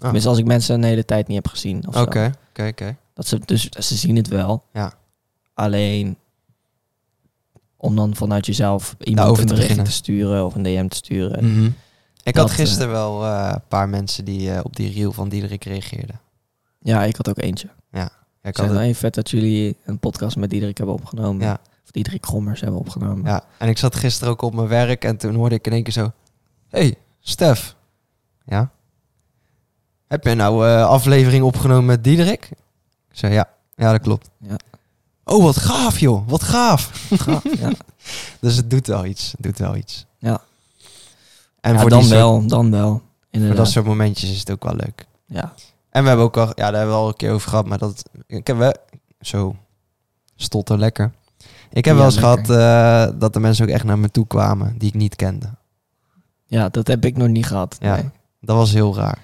Tenminste, als ik mensen een hele tijd niet heb gezien. Of Oké, zo. oké. Dat ze, dus ze zien het wel. Ja. Alleen om dan vanuit jezelf iemand Daarover een te beginnen. te sturen of een DM te sturen. Mhm. Ik Dat, had gisteren wel eh, een paar mensen die eh, op die reel van Diederik reageerden. Ja, ik had ook eentje. Ja, ik had het- hey, vet dat jullie een podcast met Diederik hebben opgenomen. Ja. Of Diederik Gommers hebben opgenomen. Ja, en ik zat gisteren ook op mijn werk en toen hoorde ik in één keer zo... hey, Stef. Ja? Heb je nou eh aflevering opgenomen met Diederik? Ik zei, ja. Ja, dat klopt. Ja. Oh, wat gaaf joh. Wat gaaf. Gaaf, ja. Dus het doet wel iets. Het doet wel iets. Ja. En Ja, voor, dan die soort- wel, dan wel. voor Inderdaad. dat soort momentjes is het ook wel leuk. Ja. En we hebben ook al... Ja, daar hebben we al een keer over gehad. Maar dat... Ik heb wel... Zo. Stotter lekker. Ik heb Ja, wel eens lekker. gehad eh, dat de mensen ook echt naar me toe kwamen die ik niet kende. Ja, dat heb ik nog niet gehad. Ja. nee. Dat was heel raar.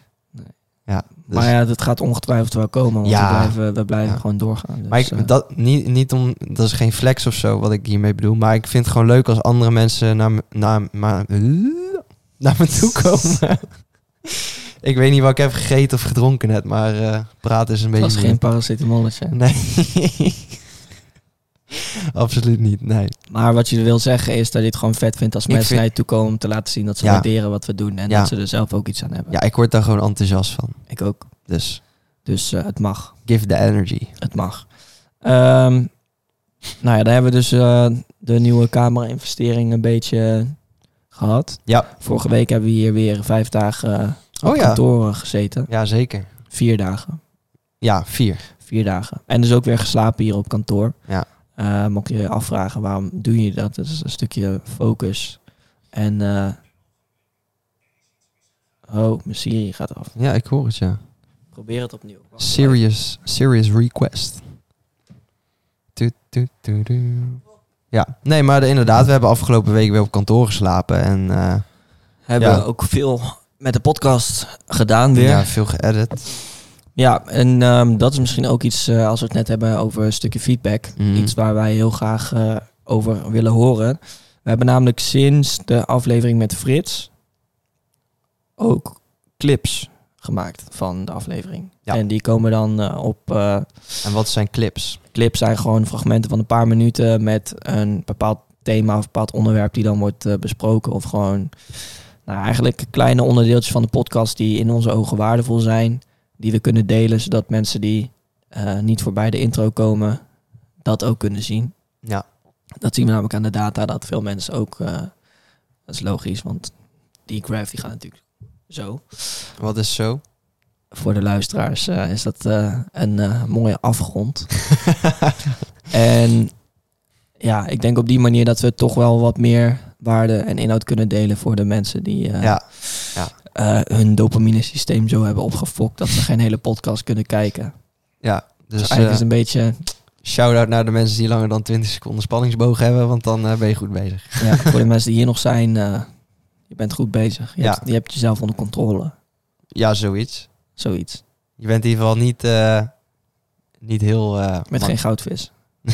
Ja, dus- Maar ja, dat gaat ongetwijfeld wel komen. Want Ja. we blijven, we blijven Ja. gewoon doorgaan. Dus, maar ik, eh, dat, niet, niet om, dat is geen flex of zo wat ik hiermee bedoel. Maar ik vind het gewoon leuk als andere mensen naar, naar, maar, naar me toe komen. ik weet niet wat ik heb gegeten of gedronken net, maar eh praten is een het beetje... was geen paracetamolletje. Nee. Absoluut niet, nee. Maar wat je wil zeggen is dat je het gewoon vet vindt als Ik mensen vind- naar je toe komen om te laten zien dat ze Ja. waarderen wat we doen. En Ja. dat ze er zelf ook iets aan hebben. Ja, ik word daar gewoon enthousiast van. Ik ook. Dus Dus eh, het mag. give the energy. Het mag. Ehm, nou ja, dan hebben we dus eh, de nieuwe camera-investering een beetje gehad. Ja. Vorige week hebben we hier weer vijf dagen eh, op Oh ja. kantoor gezeten. Ja, zeker. Vier dagen. Ja, vier. Vier dagen. En dus ook weer geslapen hier op kantoor. Ja. Eh, mocht je je afvragen waarom doe je dat? Dat is een stukje focus. En eh oh, mijn Siri gaat af. Ja, ik hoor het, ja. Probeer het opnieuw. Wacht, Serious, serious request. Ja, nee, maar de- inderdaad, we hebben afgelopen week weer op kantoor geslapen. En eh, Hebben Ja. ook veel met de podcast gedaan weer. ja, Ja, veel geëdit. En ehm, dat is misschien ook iets, eh, als we het net hebben over een stukje feedback. Mhm. Iets waar wij heel graag eh, over willen horen. We hebben namelijk sinds de aflevering met Frits ook clips gemaakt van de aflevering. Ja. En die komen dan eh, op... En wat zijn clips? clips zijn gewoon fragmenten van een paar minuten met een bepaald thema of een bepaald onderwerp die dan wordt besproken. Of gewoon nou, eigenlijk kleine onderdeeltjes van de podcast die in onze ogen waardevol zijn. Die we kunnen delen, zodat mensen die eh, niet voorbij de intro komen, dat ook kunnen zien. Ja, Dat zien we namelijk aan de data, dat veel mensen ook... eh, dat is logisch, want die graph die gaat natuurlijk zo. wat is zo? Voor de luisteraars eh, is dat een mooie afgrond. En ja, ik denk op die manier dat we toch wel wat meer waarde en inhoud kunnen delen voor de mensen die eh, Ja, eh, hun dopamine systeem zo hebben opgefokt dat ze geen hele podcast kunnen kijken. ja. Dus Dus eigenlijk eh is het een beetje, shout-out naar de mensen die langer dan 20 seconden spanningsboog hebben, want dan eh, ben je goed bezig. ja, voor de mensen die hier nog zijn, eh, je bent goed bezig. Je, Ja. hebt, je hebt jezelf onder controle. Ja, zoiets. Zoiets. Je bent in ieder geval niet, eh, niet heel... eh, Met geen goudvis.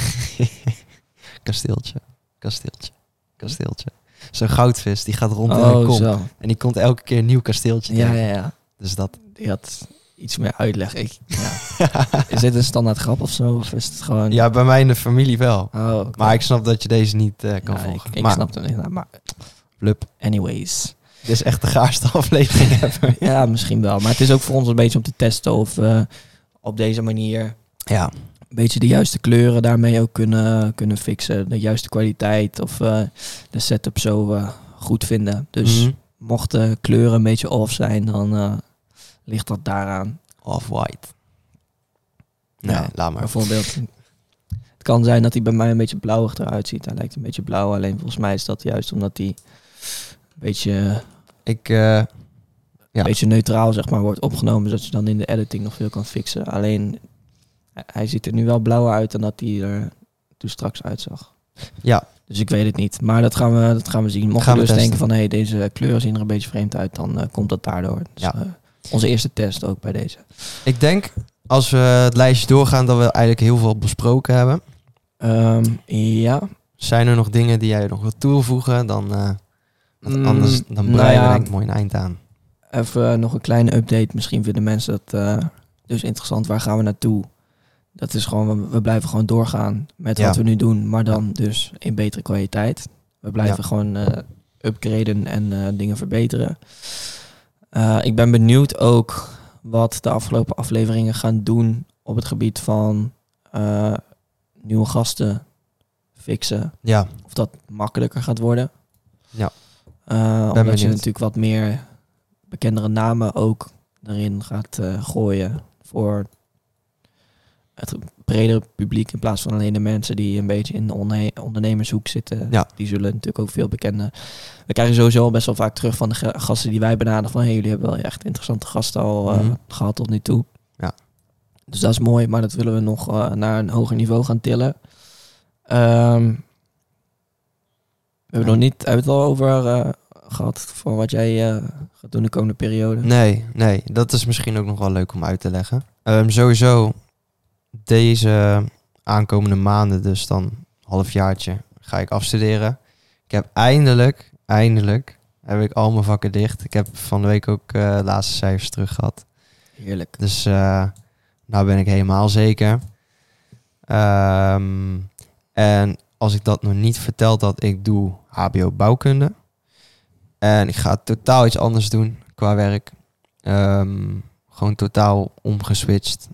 Kasteeltje, kasteeltje, kasteeltje. Zo'n goudvis, die gaat rond in een Oh, kom. zo. En die komt elke keer een nieuw kasteeltje Ja, tegen. ja, ja. Dus dat... Die had iets meer uitleg. Ik, ja. Is dit een standaard grap of zo? Of is het gewoon... Ja, bij mij in de familie wel. Oh. Maar ik snap dat je deze niet eh, kan volgen. Ik, ik maar, snap het niet. nou, Maar Blup, anyways. dit is echt de gaarste aflevering hebben. Ja, misschien wel. Maar het is ook voor ons een beetje om te testen of we op deze manier Ja, een beetje de juiste kleuren daarmee ook kunnen, kunnen fixen. De juiste kwaliteit of eh, de setup zo eh, goed vinden. Dus Mhm. mochten kleuren een beetje off zijn, dan eh, ligt dat daaraan. off-white. Nee, Ja, laat maar. Bijvoorbeeld, het kan zijn dat hij bij mij een beetje blauwig eruit ziet. Hij lijkt een beetje blauw, alleen volgens mij is dat juist omdat hij een beetje, Ik, Ja. een beetje neutraal zeg maar, wordt opgenomen, zodat je dan in de editing nog veel kan fixen. Alleen, hij- ziet er nu wel blauwer uit dan dat hij er toen straks uitzag. ja, Dus ik weet het niet. Maar dat gaan we, dat gaan we zien. Mocht we dus testen. denken van, hé, hey, deze kleuren zien er een beetje vreemd uit, dan eh, komt dat daardoor. Dus, Ja. eh, onze eerste test ook bij deze. ik denk als we het lijstje doorgaan dat we eigenlijk heel veel besproken hebben. Ehm, ja, Zijn er nog dingen die jij nog wilt toevoegen? Dan, eh, want Mm, anders dan nou breien we denk ik mooi een eind aan. Even nog een kleine update. Misschien vinden mensen dat dus interessant. Waar gaan we naartoe? Dat is gewoon, we, blijven gewoon doorgaan met Ja. wat we nu doen. Maar dan dus in betere kwaliteit. We blijven Ja. gewoon eh, upgraden en eh, dingen verbeteren. Eh, ik ben benieuwd ook wat de afgelopen afleveringen gaan doen op het gebied van nieuwe gasten fixen. Ja, Of dat makkelijker gaat worden. Ja. Omdat benieuwd. je natuurlijk wat meer bekendere namen ook erin gaat gooien voor het bredere publiek in plaats van alleen de mensen die een beetje in de ondernemershoek zitten. Ja. Die zullen natuurlijk ook veel bekende. We krijgen sowieso al best wel vaak terug van de gasten die wij benaderen van hey, jullie hebben wel echt interessante gasten al eh, Mhm. gehad tot nu toe. Ja. Dus dat is mooi, maar dat willen we nog eh, naar een hoger niveau gaan tillen. Ehm, we hebben nog niet, hebben we het al over eh, gehad van wat jij gaat doen de komende periode? Nee, nee, dat is misschien ook nog wel leuk om uit te leggen. Ehm, sowieso deze aankomende maanden, dus dan halfjaartje, ga ik afstuderen. Ik heb eindelijk, eindelijk, heb ik al mijn vakken dicht. Ik heb van de week ook eh, laatste cijfers terug gehad. Heerlijk. Dus uh, nou ben ik helemaal zeker. Ehm, en als ik dat nog niet verteld had, ik doe HBO bouwkunde. En ik ga totaal iets anders doen qua werk. Ehm, gewoon totaal omgeswitcht.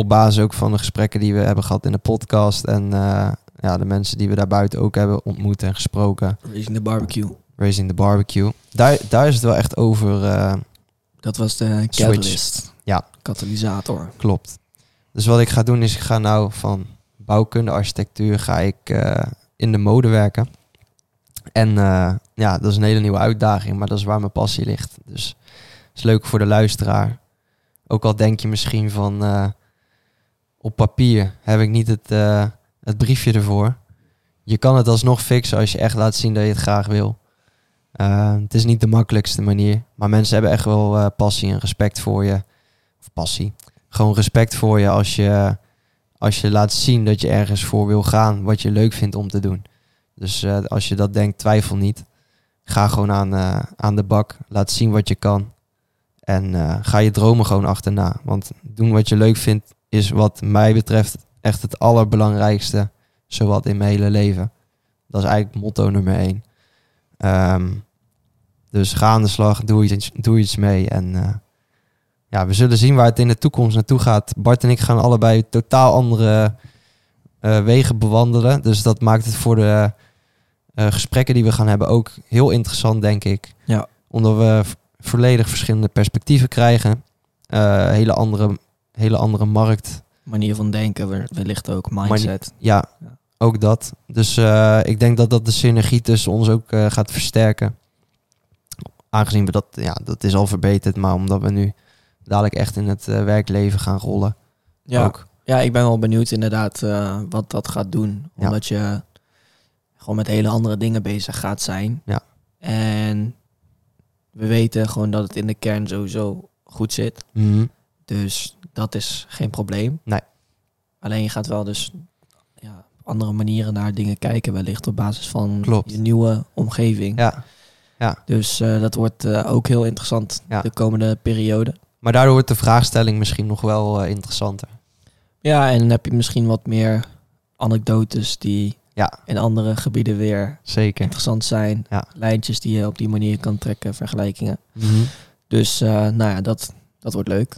Op basis ook van de gesprekken die we hebben gehad in de podcast. En uh, ja, de mensen die we daarbuiten ook hebben ontmoet en gesproken. Raising the barbecue. Raising the barbecue. Daar, daar is het wel echt over. Uh, dat was de catalyst. Ja. Katalysator. Klopt. Dus wat ik ga doen is, ik ga nou van bouwkunde, architectuur, ga ik uh, in de mode werken. En uh, ja, dat is een hele nieuwe uitdaging, maar dat is waar mijn passie ligt. Dus het is leuk voor de luisteraar. Ook al denk je misschien van, op papier heb ik niet het, het briefje ervoor. Je kan het alsnog fixen als je echt laat zien dat je het graag wil. het is niet de makkelijkste manier, maar mensen hebben echt wel passie en respect voor je. Of passie. Gewoon respect voor je als je, als je laat zien dat je ergens voor wil gaan wat je leuk vindt om te doen. Dus als je dat denkt, twijfel niet. Ga gewoon aan, aan de bak. Laat zien wat je kan. En ga je dromen gewoon achterna. Want doen wat je leuk vindt is wat mij betreft echt het allerbelangrijkste. Zowat in mijn hele leven. Dat is eigenlijk motto nummer één. Um, dus ga aan de slag, doe iets, doe iets mee. En ja, we zullen zien waar het in de toekomst naartoe gaat. Bart en ik gaan allebei totaal andere uh, wegen bewandelen. Dus dat maakt het voor de uh, gesprekken die we gaan hebben ook heel interessant, denk ik. Ja. Omdat we volledig verschillende perspectieven krijgen. Hele, andere, hele andere markt. Manier van denken, wellicht ook mindset. ja, ja, ook dat. Dus ik denk dat dat de synergie tussen ons ook gaat versterken. Aangezien we dat, ja, dat is al verbeterd, maar omdat we nu dadelijk echt in het uh, werkleven gaan rollen. Ja. Ook. ja, ik ben wel benieuwd inderdaad wat dat gaat doen. Ja. Omdat je gewoon met hele andere dingen bezig gaat zijn. Ja. En we weten gewoon dat het in de kern sowieso goed zit. Mhm. Dus dat is geen probleem. Nee. Alleen je gaat wel dus ja, op andere manieren naar dingen kijken, wellicht op basis van Klopt. je nieuwe omgeving. Ja. Ja. Dus uh, dat wordt uh, ook heel interessant Ja. de komende periode. Maar daardoor wordt de vraagstelling misschien nog wel uh, interessanter. Ja, en dan heb je misschien wat meer anekdotes die Ja. in andere gebieden weer Zeker. interessant zijn. Ja. Lijntjes die je op die manier kan trekken, vergelijkingen. Mhm. Dus nou ja, dat, dat wordt leuk.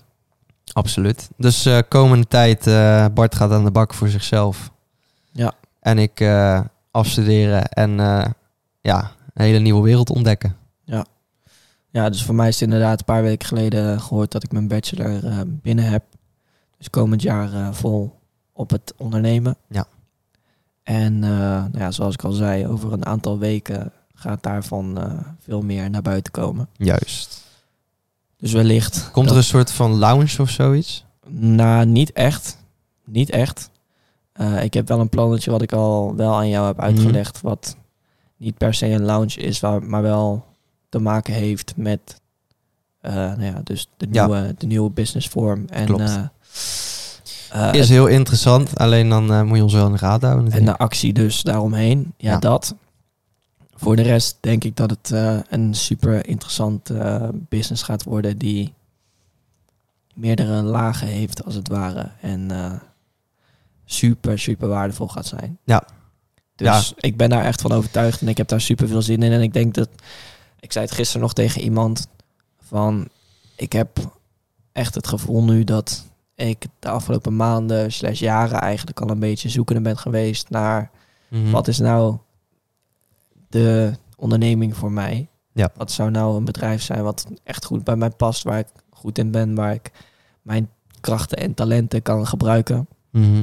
Absoluut. Dus uh, komende tijd, uh, Bart gaat aan de bak voor zichzelf. Ja. En ik uh, afstuderen en ja, een hele nieuwe wereld ontdekken. Ja, dus voor mij is het inderdaad een paar weken geleden gehoord dat ik mijn bachelor binnen heb. Dus komend jaar vol op het ondernemen. Ja. En nou ja, zoals ik al zei, over een aantal weken gaat daarvan veel meer naar buiten komen. Juist. Dus wellicht. Komt er een soort van lounge of zoiets? Nou, niet echt. Niet echt. ik heb wel een plannetje wat ik al wel aan jou heb uitgelegd. Mm. Wat niet per se een lounge is, waar, maar wel te maken heeft met uh, nou ja, dus de nieuwe, de nieuwe businessvorm. En, Klopt. uh, uh, Is heel interessant, alleen dan eh, moet je ons wel in de gaten houden. en de actie dus daaromheen. Ja, Ja. dat. Voor de rest denk ik dat het eh, een super interessant eh, business gaat worden die meerdere lagen heeft als het ware. En eh, super, super waardevol gaat zijn. Ja. Dus ik ben daar echt van overtuigd en ik heb daar super veel zin in. En ik denk dat, ik zei het gisteren nog tegen iemand, van ik heb echt het gevoel nu dat ik de afgelopen maanden slash jaren eigenlijk al een beetje zoekende ben geweest naar Mhm. wat is nou de onderneming voor mij? Ja. Wat zou nou een bedrijf zijn wat echt goed bij mij past, waar ik goed in ben, waar ik mijn krachten en talenten kan gebruiken? Mhm.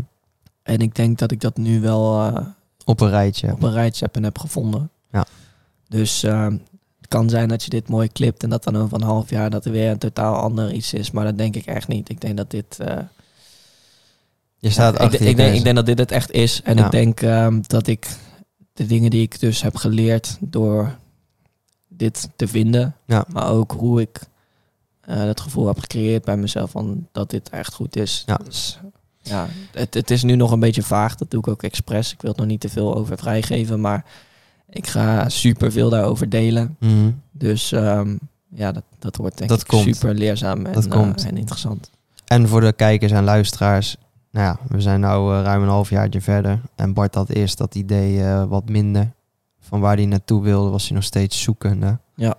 En ik denk dat ik dat nu wel eh, Op een rijtje. op een rijtje heb en heb gevonden. Ja. Dus eh, het kan zijn dat je dit mooi clipt en dat dan over een half jaar dat er weer een totaal ander iets is. Maar dat denk ik echt niet. Ik denk dat dit. eh, Je staat ja, ik, achter ik, je denk, ik denk dat dit het echt is. En Ja. ik denk ehm, dat ik de dingen die ik dus heb geleerd door dit te vinden. Ja. Maar ook hoe ik eh het gevoel heb gecreëerd bij mezelf van dat dit echt goed is. Ja. Dus, ja, het, het is nu nog een beetje vaag. Dat doe ik ook expres. Ik wil het nog niet te veel over vrijgeven, maar ik ga super veel daarover delen. Mhm. Dus ehm, ja, dat, dat wordt denk Dat ik komt. super leerzaam en, Dat eh, en interessant. En voor de kijkers en luisteraars, nou ja, we zijn nou eh, ruim een half jaartje verder. En Bart had eerst dat idee eh, wat minder. Van waar hij naartoe wilde, was hij nog steeds zoekende. Ja,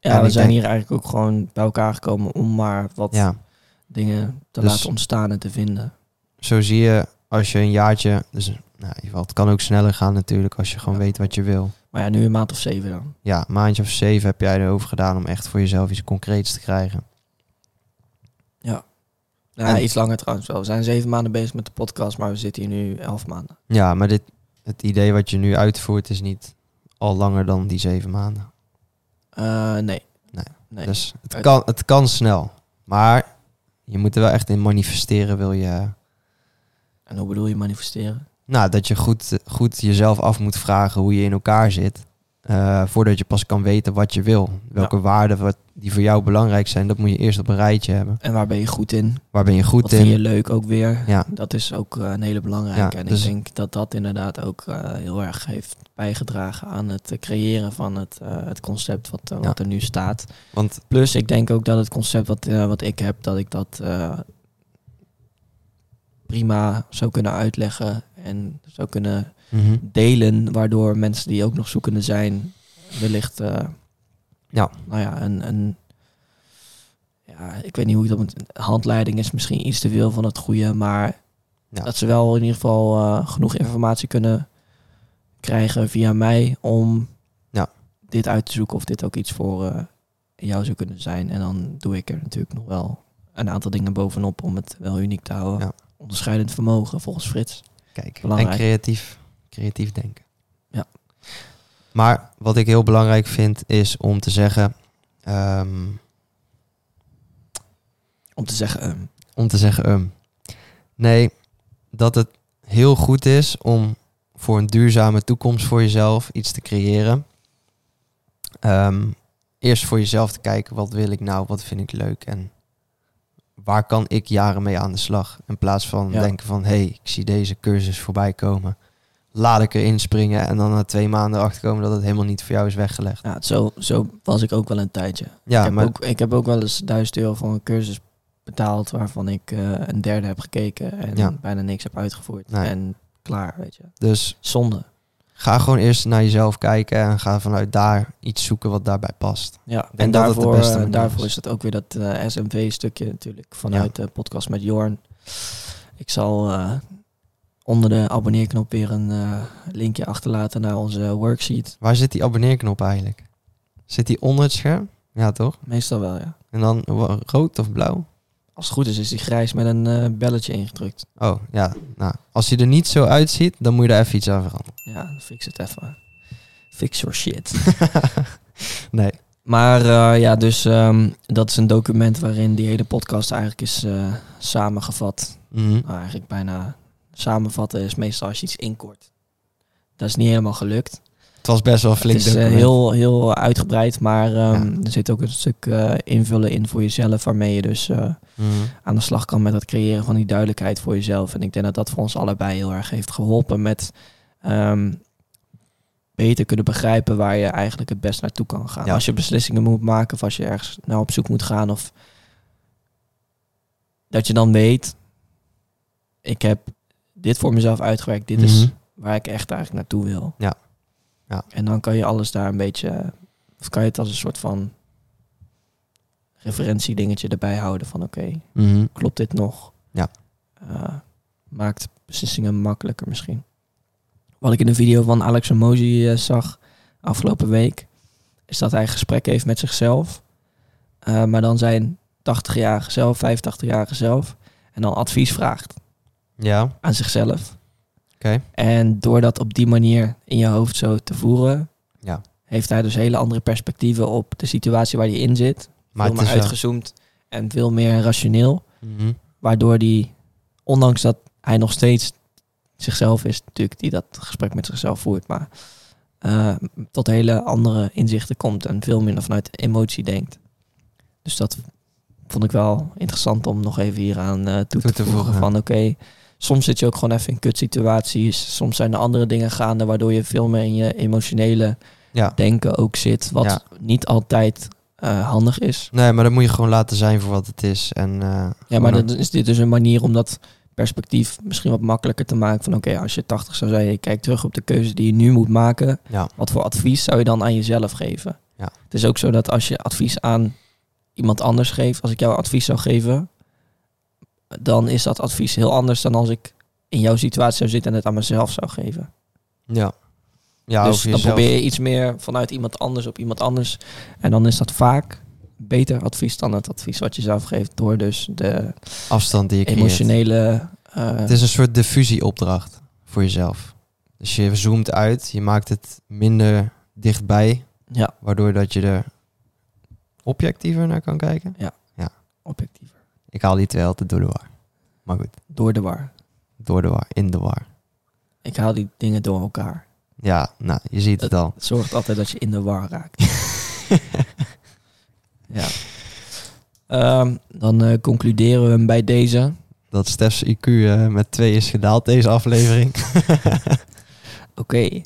En we zijn denk- hier eigenlijk ook gewoon bij elkaar gekomen om maar wat Ja, dingen te Dus- laten ontstaan en te vinden. zo zie je als je een jaartje, dus nou, in ieder geval, het kan ook sneller gaan natuurlijk als je gewoon Ja. weet wat je wil. Maar ja, nu een maand of zeven dan. Ja, een maandje of zeven heb jij erover gedaan om echt voor jezelf iets concreets te krijgen. Ja, En- iets langer trouwens wel. We zijn zeven maanden bezig met de podcast, maar we zitten hier nu elf maanden. Ja, maar dit, het idee wat je nu uitvoert is niet al langer dan die zeven maanden. Eh, nee. Nee. nee. Dus het kan, het kan snel. Maar je moet er wel echt in manifesteren, wil je... En hoe bedoel je manifesteren? Nou, dat je goed, goed jezelf af moet vragen hoe je in elkaar zit. Eh, voordat je pas kan weten wat je wil. Welke waarden wat, die voor jou belangrijk zijn, dat moet je eerst op een rijtje hebben. En waar ben je goed in? Waar ben je goed Wat in? vind je leuk ook weer? Ja. Dat is ook eh, een hele belangrijke. Ja, en dus- ik denk dat dat inderdaad ook eh, heel erg heeft bijgedragen aan het creëren van het, het concept wat, Ja. wat er nu staat. Want Plus, ik denk ook dat het concept wat, wat ik heb, dat ik dat prima zou kunnen uitleggen en zou kunnen mhm, delen, waardoor mensen die ook nog zoekende zijn, wellicht, eh, Ja. nou ja, een, een, ja, ik weet niet hoe ik dat moet, handleiding is misschien iets te veel van het goede, maar Ja. dat ze wel in ieder geval eh, genoeg informatie kunnen krijgen via mij om Ja. dit uit te zoeken of dit ook iets voor eh, jou zou kunnen zijn. En dan doe ik er natuurlijk nog wel een aantal dingen bovenop om het wel uniek te houden. Ja. Onderscheidend vermogen volgens Frits. kijk, Belangrijk. en creatief, creatief denken. Ja. Maar wat ik heel belangrijk vind, is om te zeggen... ehm, Om te zeggen, ehm, om te zeggen um. Nee, dat het heel goed is om voor een duurzame toekomst voor jezelf iets te creëren. Ehm, eerst voor jezelf te kijken, wat wil ik nou, wat vind ik leuk en waar kan ik jaren mee aan de slag? In plaats van Ja. denken van, hé, hey, ik zie deze cursus voorbij komen. Laat ik erin springen en dan na twee maanden achterkomen dat het helemaal niet voor jou is weggelegd. ja, zo, zo was ik ook wel een tijdje. Ja, ik, heb maar ook, ik heb ook wel eens duizend euro voor een cursus betaald waarvan ik eh, een derde heb gekeken en Ja. bijna niks heb uitgevoerd. Nee. En klaar, weet je. dus Zonde. ga gewoon eerst naar jezelf kijken en ga vanuit daar iets zoeken wat daarbij past. Ja, en dat het daarvoor, daarvoor is. is het ook weer dat eh, SMV-stukje natuurlijk vanuit de podcast met Jorn. Ik zal eh, onder de abonneerknop weer een eh, linkje achterlaten naar onze worksheet. Waar zit die abonneerknop eigenlijk? Zit die onder het scherm? Ja, toch? Meestal wel, ja. En dan rood of blauw? Als het goed is, is die grijs met een eh, belletje ingedrukt. Oh, ja. Nou, als hij er niet zo uitziet, dan moet je daar even iets aan veranderen. Ja, fix het even. Fix your shit. nee. Maar eh, ja, dus ehm, dat is een document waarin die hele podcast eigenlijk is samengevat. Nou, eigenlijk bijna samenvatten is meestal als je iets inkort. Dat is niet helemaal gelukt. Het was best wel flink het is eh, heel, heel uitgebreid, maar ehm, Ja. er zit ook een stuk eh, invullen in voor jezelf, waarmee je dus eh, Mhm. aan de slag kan met het creëren van die duidelijkheid voor jezelf. En ik denk dat dat voor ons allebei heel erg heeft geholpen met ehm, beter kunnen begrijpen waar je eigenlijk het best naartoe kan gaan. Ja. Als je beslissingen moet maken of als je ergens naar op zoek moet gaan of dat je dan weet, ik heb dit voor mezelf uitgewerkt, dit is Mhm. waar ik echt eigenlijk naartoe wil. Ja. Ja. En dan kan je alles daar een beetje, of kan je het als een soort van referentiedingetje erbij houden van oké, Mhm. klopt dit nog? Ja. Eh, maakt beslissingen makkelijker misschien. Wat ik in een video van Alex Emoji eh, zag afgelopen week, is dat hij een gesprek heeft met zichzelf. eh, maar dan zijn 80-jarige zelf, 85-jarige zelf. En dan advies vraagt Ja, aan zichzelf. oké. En door dat op die manier in je hoofd zo te voeren, Ja. heeft hij dus hele andere perspectieven op de situatie waar hij in zit. Maar veel het meer wel... uitgezoomd en veel meer rationeel. Mhm. Waardoor die, ondanks dat hij nog steeds zichzelf is, natuurlijk, die dat gesprek met zichzelf voert. Maar eh, tot hele andere inzichten komt en veel minder vanuit emotie denkt. Dus dat vond ik wel interessant om nog even hieraan eh toe, Toe te te voegen. voegen. Van oké, soms zit je ook gewoon even in kutsituaties. Soms zijn er andere dingen gaande waardoor je veel meer in je emotionele Ja. denken ook zit. Wat Ja. niet altijd eh, handig is. Nee, maar dat moet je gewoon laten zijn voor wat het is. En, eh, Ja, maar dan is dit dus een manier om dat perspectief misschien wat makkelijker te maken. Van oké, als je 80 zou zijn, je kijkt terug op de keuze die je nu moet maken. Ja. Wat voor advies zou je dan aan jezelf geven? Ja. Het is ook zo dat als je advies aan iemand anders geeft, als ik jou advies zou geven, dan is dat advies heel anders dan als ik in jouw situatie zou zitten en het aan mezelf zou geven. Ja. Ja, dus dan probeer je iets meer vanuit iemand anders op iemand anders. En dan is dat vaak beter advies dan het advies wat je zelf geeft door dus de afstand die je emotionele... eh, Het is een soort diffusieopdracht voor jezelf. Dus je zoomt uit, je maakt het minder dichtbij, ja, waardoor dat je er objectiever naar kan kijken. objectiever. Ik haal die twee altijd door de war. Maar goed, Door de war. door de war, in de war. Ik haal die dingen door elkaar. Ja, nou, je ziet het al. Het zorgt altijd dat je in de war raakt. ja. Ehm, dan eh, concluderen we hem bij deze. Dat Stef's IQ eh, met twee is gedaald, deze aflevering. Oké. Nee,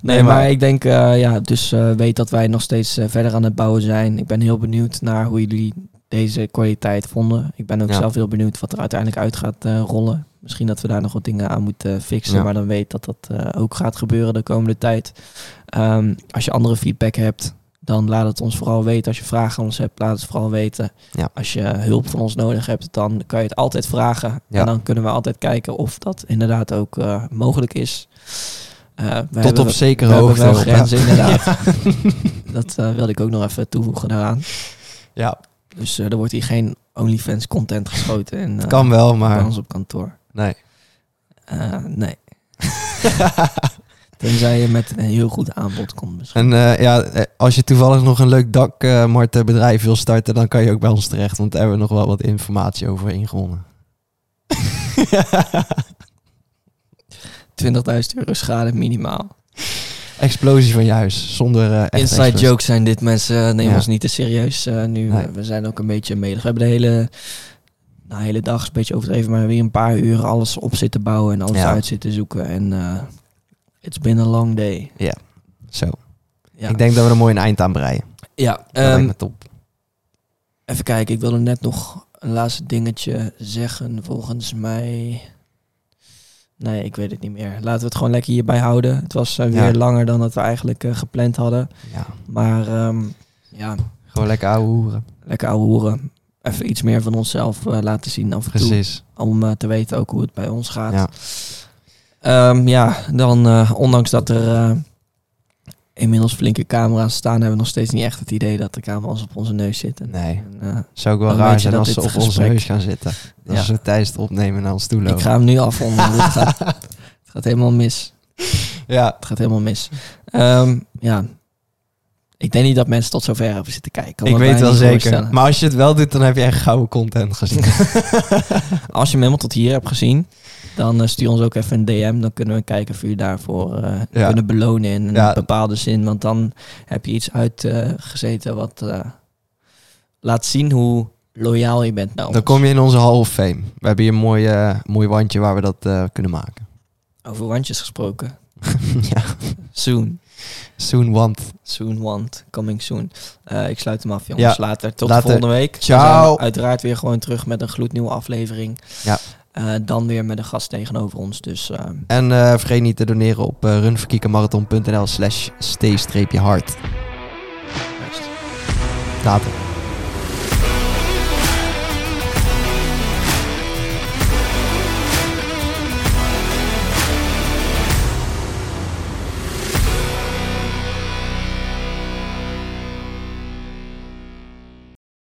Nee, maar, maar- ik denk, eh, ja, dus weet dat wij nog steeds verder aan het bouwen zijn. Ik ben heel benieuwd naar hoe jullie deze kwaliteit vonden. Ik ben ook Ja. zelf heel benieuwd wat er uiteindelijk uit gaat eh, rollen. Misschien dat we daar nog wat dingen aan moeten fixen, Ja. maar dan weet dat dat eh, ook gaat gebeuren de komende tijd. Ehm, als je andere feedback hebt, dan laat het ons vooral weten. Als je vragen aan ons hebt, laat het vooral weten. Ja. Als je hulp van ons nodig hebt, dan kan je het altijd vragen. Ja. En dan kunnen we altijd kijken of dat inderdaad ook eh, mogelijk is. Eh, Tot hebben- op zekere we hebben hoogte. wel grenzen, inderdaad. dat eh, wilde ik ook nog even toevoegen daaraan. Ja, Dus eh, er wordt hier geen OnlyFans content geschoten in, eh, kan wel, bij maar ons op kantoor. nee. Eh, nee. Tenzij je met een heel goed aanbod komt misschien. En ja, als je toevallig nog een leuk dakmartenbedrijf wil starten, dan kan je ook bij ons terecht, want daar hebben we nog wel wat informatie over ingewonnen. 20.000 euro schade minimaal. Explosie van je huis, zonder eh echt Inside explosie. jokes zijn dit mensen. Neem Ja. ons niet te serieus. eh, nu, Nee. we zijn ook een beetje medig. We hebben de hele, nou, hele dag is een beetje overdreven, maar weer een paar uur alles op zitten bouwen en alles Ja. uit zitten zoeken. En eh it's been a long day. Zo. Ja, Ik denk dat we er mooi een eind aan breien. ja Dat ehm, me top. even kijken. Ik wilde net nog een laatste dingetje zeggen. Volgens mij... Nee, ik weet het niet meer. Laten we het gewoon lekker hierbij houden. Het was eh, weer Ja. langer dan dat we eigenlijk eh, gepland hadden. Ja, Maar ehm, ja, gewoon lekker ouwe hoeren. lekker ouwe hoeren. Even iets meer van onszelf eh, laten zien af en toe. Precies. Om eh, te weten ook hoe het bij ons gaat. Ja. Ehm, ja, dan ondanks dat er inmiddels flinke camera's staan, hebben we nog steeds niet echt het idee dat de camera's op onze neus zitten. Nee. En, eh, Zou ook wel raar zijn als ze op onze neus gaan zitten. Dat Ja. ze tijdens het opnemen naar ons toe ik ga hem nu afronden. Dit gaat, het gaat helemaal mis. Ja, Het gaat helemaal mis. Ehm, ja, ik denk niet dat mensen tot zover hebben zitten kijken. ik weet wel zeker. Maar als je het wel doet, dan heb je echt gouden content gezien. Als je hem helemaal tot hier hebt gezien, dan eh, stuur ons ook even een DM. Dan kunnen we kijken of we je daarvoor eh, Ja. kunnen belonen in een Ja. bepaalde zin. Want dan heb je iets uitgezeten wat eh, laat zien hoe loyaal je bent. Nou, Dan kom je in onze Hall of Fame. We hebben hier een mooi, mooi wandje waar we dat kunnen maken. Over wandjes gesproken. ja, Soon. soon want. Soon want. Coming soon. Ik sluit hem af, jongens. Later. Tot Later. de volgende week. We Ciao. zijn uiteraard weer gewoon terug met een gloednieuwe aflevering. Ja. Eh, dan weer met een gast tegenover ons. Dus eh, En eh, vergeet niet te doneren op uh, runverkiekenmarathon.nl slash stay-hard. Later.